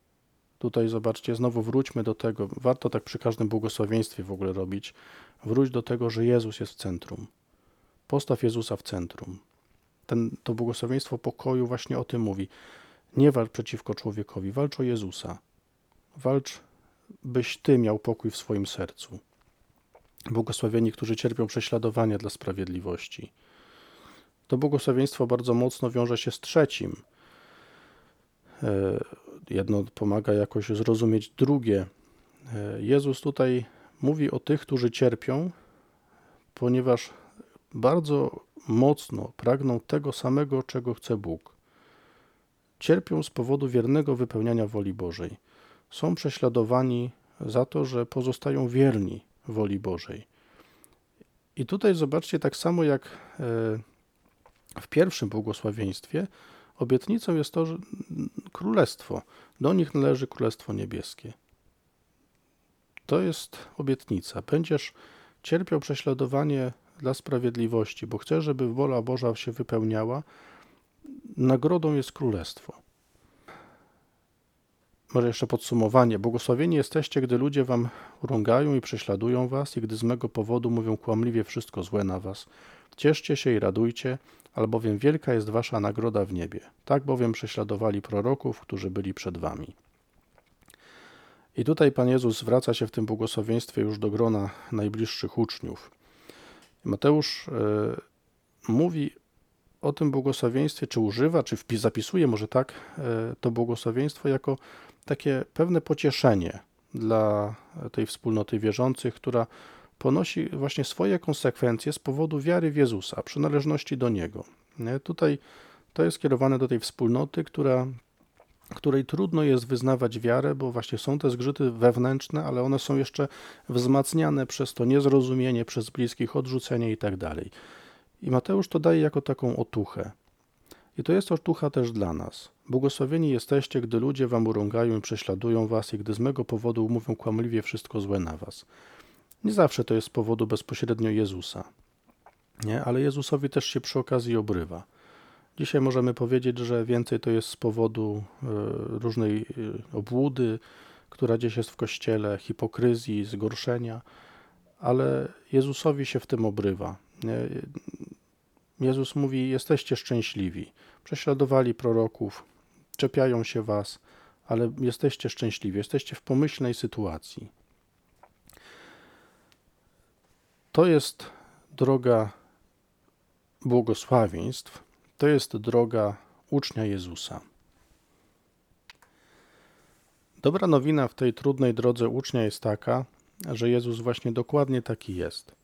Tutaj zobaczcie, znowu wróćmy do tego. Warto tak przy każdym błogosławieństwie w ogóle robić. Wróć do tego, że Jezus jest w centrum. Postaw Jezusa w centrum. Ten, to błogosławieństwo pokoju właśnie o tym mówi. Nie walcz przeciwko człowiekowi, walcz o Jezusa. Walcz, byś Ty miał pokój w swoim sercu. Błogosławieni, którzy cierpią prześladowania dla sprawiedliwości. To błogosławieństwo bardzo mocno wiąże się z trzecim. E, jedno pomaga jakoś zrozumieć drugie. E, Jezus tutaj mówi o tych, którzy cierpią, ponieważ bardzo mocno pragną tego samego, czego chce Bóg. Cierpią z powodu wiernego wypełniania woli Bożej. Są prześladowani za to, że pozostają wierni woli Bożej. I tutaj zobaczcie, tak samo jak e, w pierwszym błogosławieństwie, obietnicą jest to, że królestwo, do nich należy królestwo niebieskie. To jest obietnica. Będziesz cierpiał prześladowanie dla sprawiedliwości, bo chcesz, żeby wola Boża się wypełniała. Nagrodą jest królestwo. Może jeszcze podsumowanie. Błogosławieni jesteście, gdy ludzie wam urągają i prześladują was, i gdy z mego powodu mówią kłamliwie wszystko złe na was. Cieszcie się i radujcie, albowiem wielka jest wasza nagroda w niebie. Tak bowiem prześladowali proroków, którzy byli przed wami. I tutaj Pan Jezus zwraca się w tym błogosławieństwie już do grona najbliższych uczniów. Mateusz y, mówi o tym błogosławieństwie, czy używa, czy zapisuje może tak y, to błogosławieństwo jako takie pewne pocieszenie dla tej wspólnoty wierzących, która ponosi właśnie swoje konsekwencje z powodu wiary w Jezusa, przynależności do Niego. Nie? Tutaj to jest kierowane do tej wspólnoty, która, której trudno jest wyznawać wiarę, bo właśnie są te zgrzyty wewnętrzne, ale one są jeszcze wzmacniane przez to niezrozumienie, przez bliskich, odrzucenie i tak. I Mateusz to daje jako taką otuchę. I to jest otucha też dla nas. Błogosławieni jesteście, gdy ludzie wam urągają i prześladują was i gdy z mego powodu mówią kłamliwie wszystko złe na was. Nie zawsze to jest z powodu bezpośrednio Jezusa, nie? ale Jezusowi też się przy okazji obrywa. Dzisiaj możemy powiedzieć, że więcej to jest z powodu e, różnej e, obłudy, która gdzieś jest w kościele, hipokryzji, zgorszenia, ale Jezusowi się w tym obrywa. Jezus mówi: Jesteście szczęśliwi. Prześladowali proroków, czepiają się was, ale jesteście szczęśliwi, jesteście w pomyślnej sytuacji. To jest droga błogosławieństw, to jest droga ucznia Jezusa. Dobra nowina w tej trudnej drodze ucznia jest taka, że Jezus właśnie dokładnie taki jest.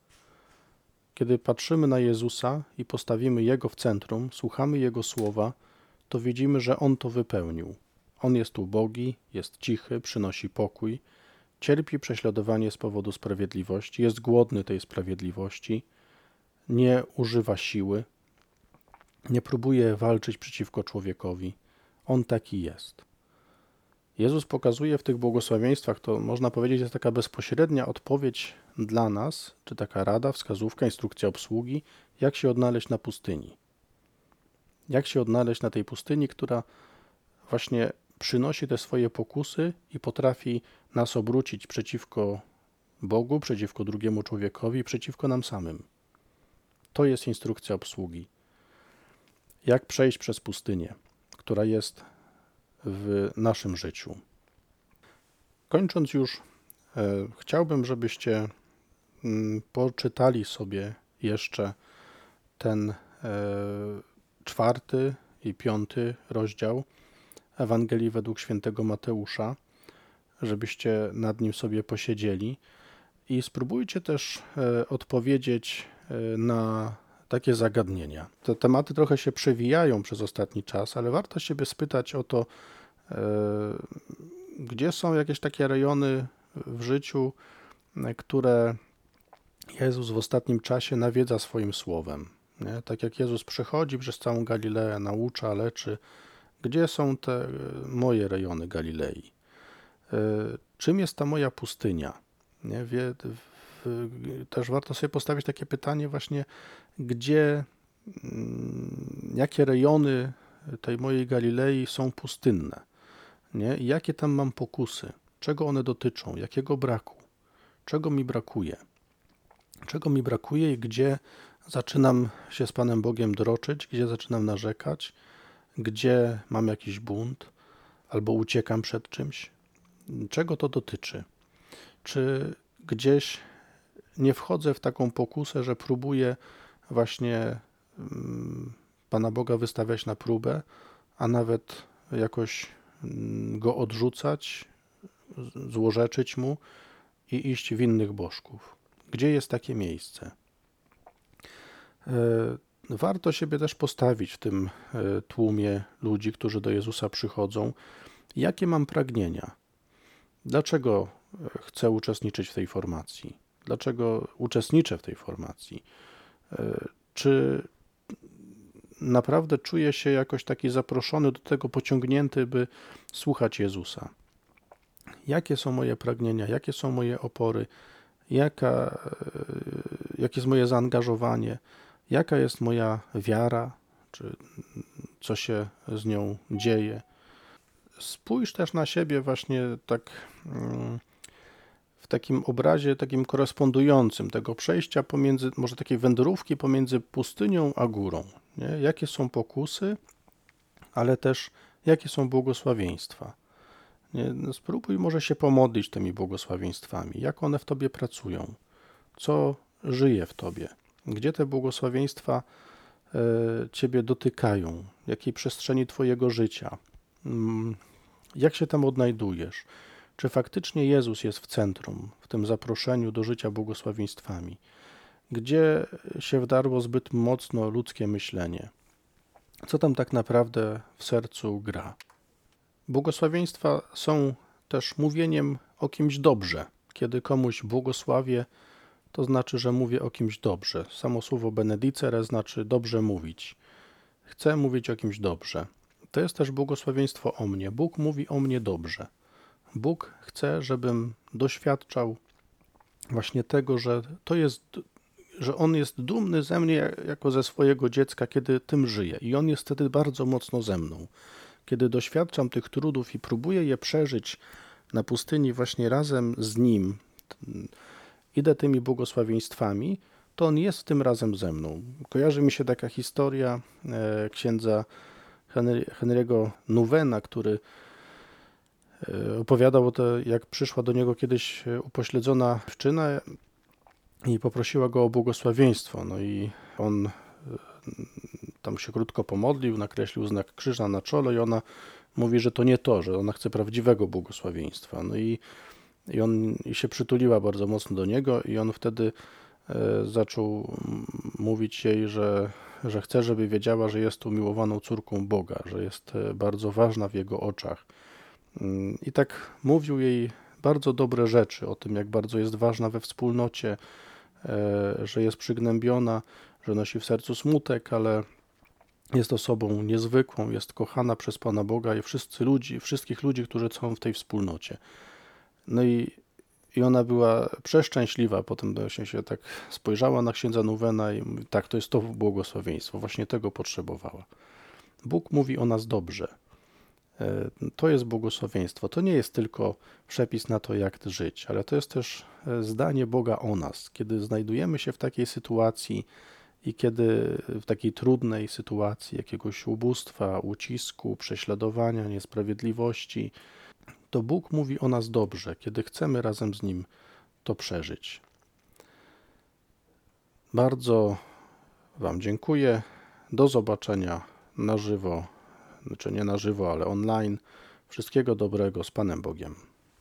Kiedy patrzymy na Jezusa i postawimy Jego w centrum, słuchamy Jego słowa, to widzimy, że On to wypełnił. On jest ubogi, jest cichy, przynosi pokój, cierpi prześladowanie z powodu sprawiedliwości, jest głodny tej sprawiedliwości, nie używa siły, nie próbuje walczyć przeciwko człowiekowi. On taki jest. Jezus pokazuje w tych błogosławieństwach, to można powiedzieć, jest taka bezpośrednia odpowiedź dla nas, czy taka rada, wskazówka, instrukcja obsługi, jak się odnaleźć na pustyni. Jak się odnaleźć na tej pustyni, która właśnie przynosi te swoje pokusy i potrafi nas obrócić przeciwko Bogu, przeciwko drugiemu człowiekowi, przeciwko nam samym. To jest instrukcja obsługi. Jak przejść przez pustynię, która jest w naszym życiu. Kończąc już, e, chciałbym, żebyście poczytali sobie jeszcze ten e, czwarty i piąty rozdział Ewangelii według świętego Mateusza, żebyście nad nim sobie posiedzieli i spróbujcie też e, odpowiedzieć na takie zagadnienia. Te tematy trochę się przewijają przez ostatni czas, ale warto siebie spytać o to, e, gdzie są jakieś takie rejony w życiu, które Jezus w ostatnim czasie nawiedza swoim słowem. Nie? Tak jak Jezus przechodzi przez całą Galileę, naucza, leczy, gdzie są te moje rejony Galilei? E, czym jest ta moja pustynia? Nie? Wie, też warto sobie postawić takie pytanie właśnie, gdzie, mm, jakie rejony tej mojej Galilei są pustynne, nie? Jakie tam mam pokusy, czego one dotyczą, jakiego braku, czego mi brakuje, czego mi brakuje i gdzie zaczynam się z Panem Bogiem droczyć, gdzie zaczynam narzekać, gdzie mam jakiś bunt albo uciekam przed czymś. Czego to dotyczy? Czy gdzieś nie wchodzę w taką pokusę, że próbuję właśnie mm, Pana Boga wystawiać na próbę, a nawet jakoś mm, go odrzucać, złorzeczyć mu i iść w innych bożków. Gdzie jest takie miejsce? E, warto siebie też postawić w tym e, tłumie ludzi, którzy do Jezusa przychodzą. Jakie mam pragnienia? Dlaczego e, chcę uczestniczyć w tej formacji? Dlaczego uczestniczę w tej formacji? Czy naprawdę czuję się jakoś taki zaproszony do tego, pociągnięty, by słuchać Jezusa? Jakie są moje pragnienia, jakie są moje opory, jaka, e, jakie jest moje zaangażowanie, jaka jest moja wiara, czy co się z nią dzieje. Spójrz też na siebie właśnie tak mm, w takim obrazie, takim korespondującym tego przejścia pomiędzy, może takiej wędrówki pomiędzy pustynią a górą. Nie? Jakie są pokusy, ale też jakie są błogosławieństwa. Nie? No spróbuj może się pomodlić tymi błogosławieństwami, jak one w tobie pracują, co żyje w tobie, gdzie te błogosławieństwa e, ciebie dotykają, jakiej przestrzeni twojego życia, mm, jak się tam odnajdujesz, czy faktycznie Jezus jest w centrum, w tym zaproszeniu do życia błogosławieństwami, gdzie się wdarło zbyt mocno ludzkie myślenie, co tam tak naprawdę w sercu gra. Błogosławieństwa są też mówieniem o kimś dobrze. Kiedy komuś błogosławię, to znaczy, że mówię o kimś dobrze. Samo słowo benedicere znaczy dobrze mówić. Chcę mówić o kimś dobrze. To jest też błogosławieństwo o mnie. Bóg mówi o mnie dobrze. Bóg chce, żebym doświadczał właśnie tego, że to jest, że On jest dumny ze mnie jako ze swojego dziecka, kiedy tym żyje. I On jest wtedy bardzo mocno ze mną kiedy doświadczam tych trudów i próbuję je przeżyć na pustyni właśnie razem z Nim, idę tymi błogosławieństwami, to On jest tym razem ze mną. Kojarzy mi się taka historia e, księdza Henry, Henry'ego Nuvena, który e, opowiadał o tym, jak przyszła do niego kiedyś upośledzona dziewczyna i poprosiła go o błogosławieństwo. No i on tam się krótko pomodlił, nakreślił znak krzyża na czole i ona mówi, że to nie to, że ona chce prawdziwego błogosławieństwa. No i, i on i się przytuliła bardzo mocno do niego i on wtedy e, zaczął mówić jej, że, że chce, żeby wiedziała, że jest umiłowaną córką Boga, że jest e, bardzo ważna w jego oczach. Mm, I tak mówił jej bardzo dobre rzeczy o tym, jak bardzo jest ważna we wspólnocie, e, że jest przygnębiona, że nosi w sercu smutek, ale jest osobą niezwykłą, jest kochana przez Pana Boga i wszyscy ludzi, wszystkich ludzi, którzy są w tej wspólnocie. No i, i ona była przeszczęśliwa, potem właśnie się tak spojrzała na księdza Nuwena i mówi, tak, to jest to błogosławieństwo, właśnie tego potrzebowała. Bóg mówi o nas dobrze. E, to jest błogosławieństwo. To nie jest tylko przepis na to, jak żyć, ale to jest też e, zdanie Boga o nas. Kiedy znajdujemy się w takiej sytuacji, i kiedy w takiej trudnej sytuacji jakiegoś ubóstwa, ucisku, prześladowania, niesprawiedliwości, to Bóg mówi o nas dobrze, kiedy chcemy razem z Nim to przeżyć. Bardzo Wam dziękuję. Do zobaczenia na żywo, znaczy nie na żywo, ale online. Wszystkiego dobrego z Panem Bogiem.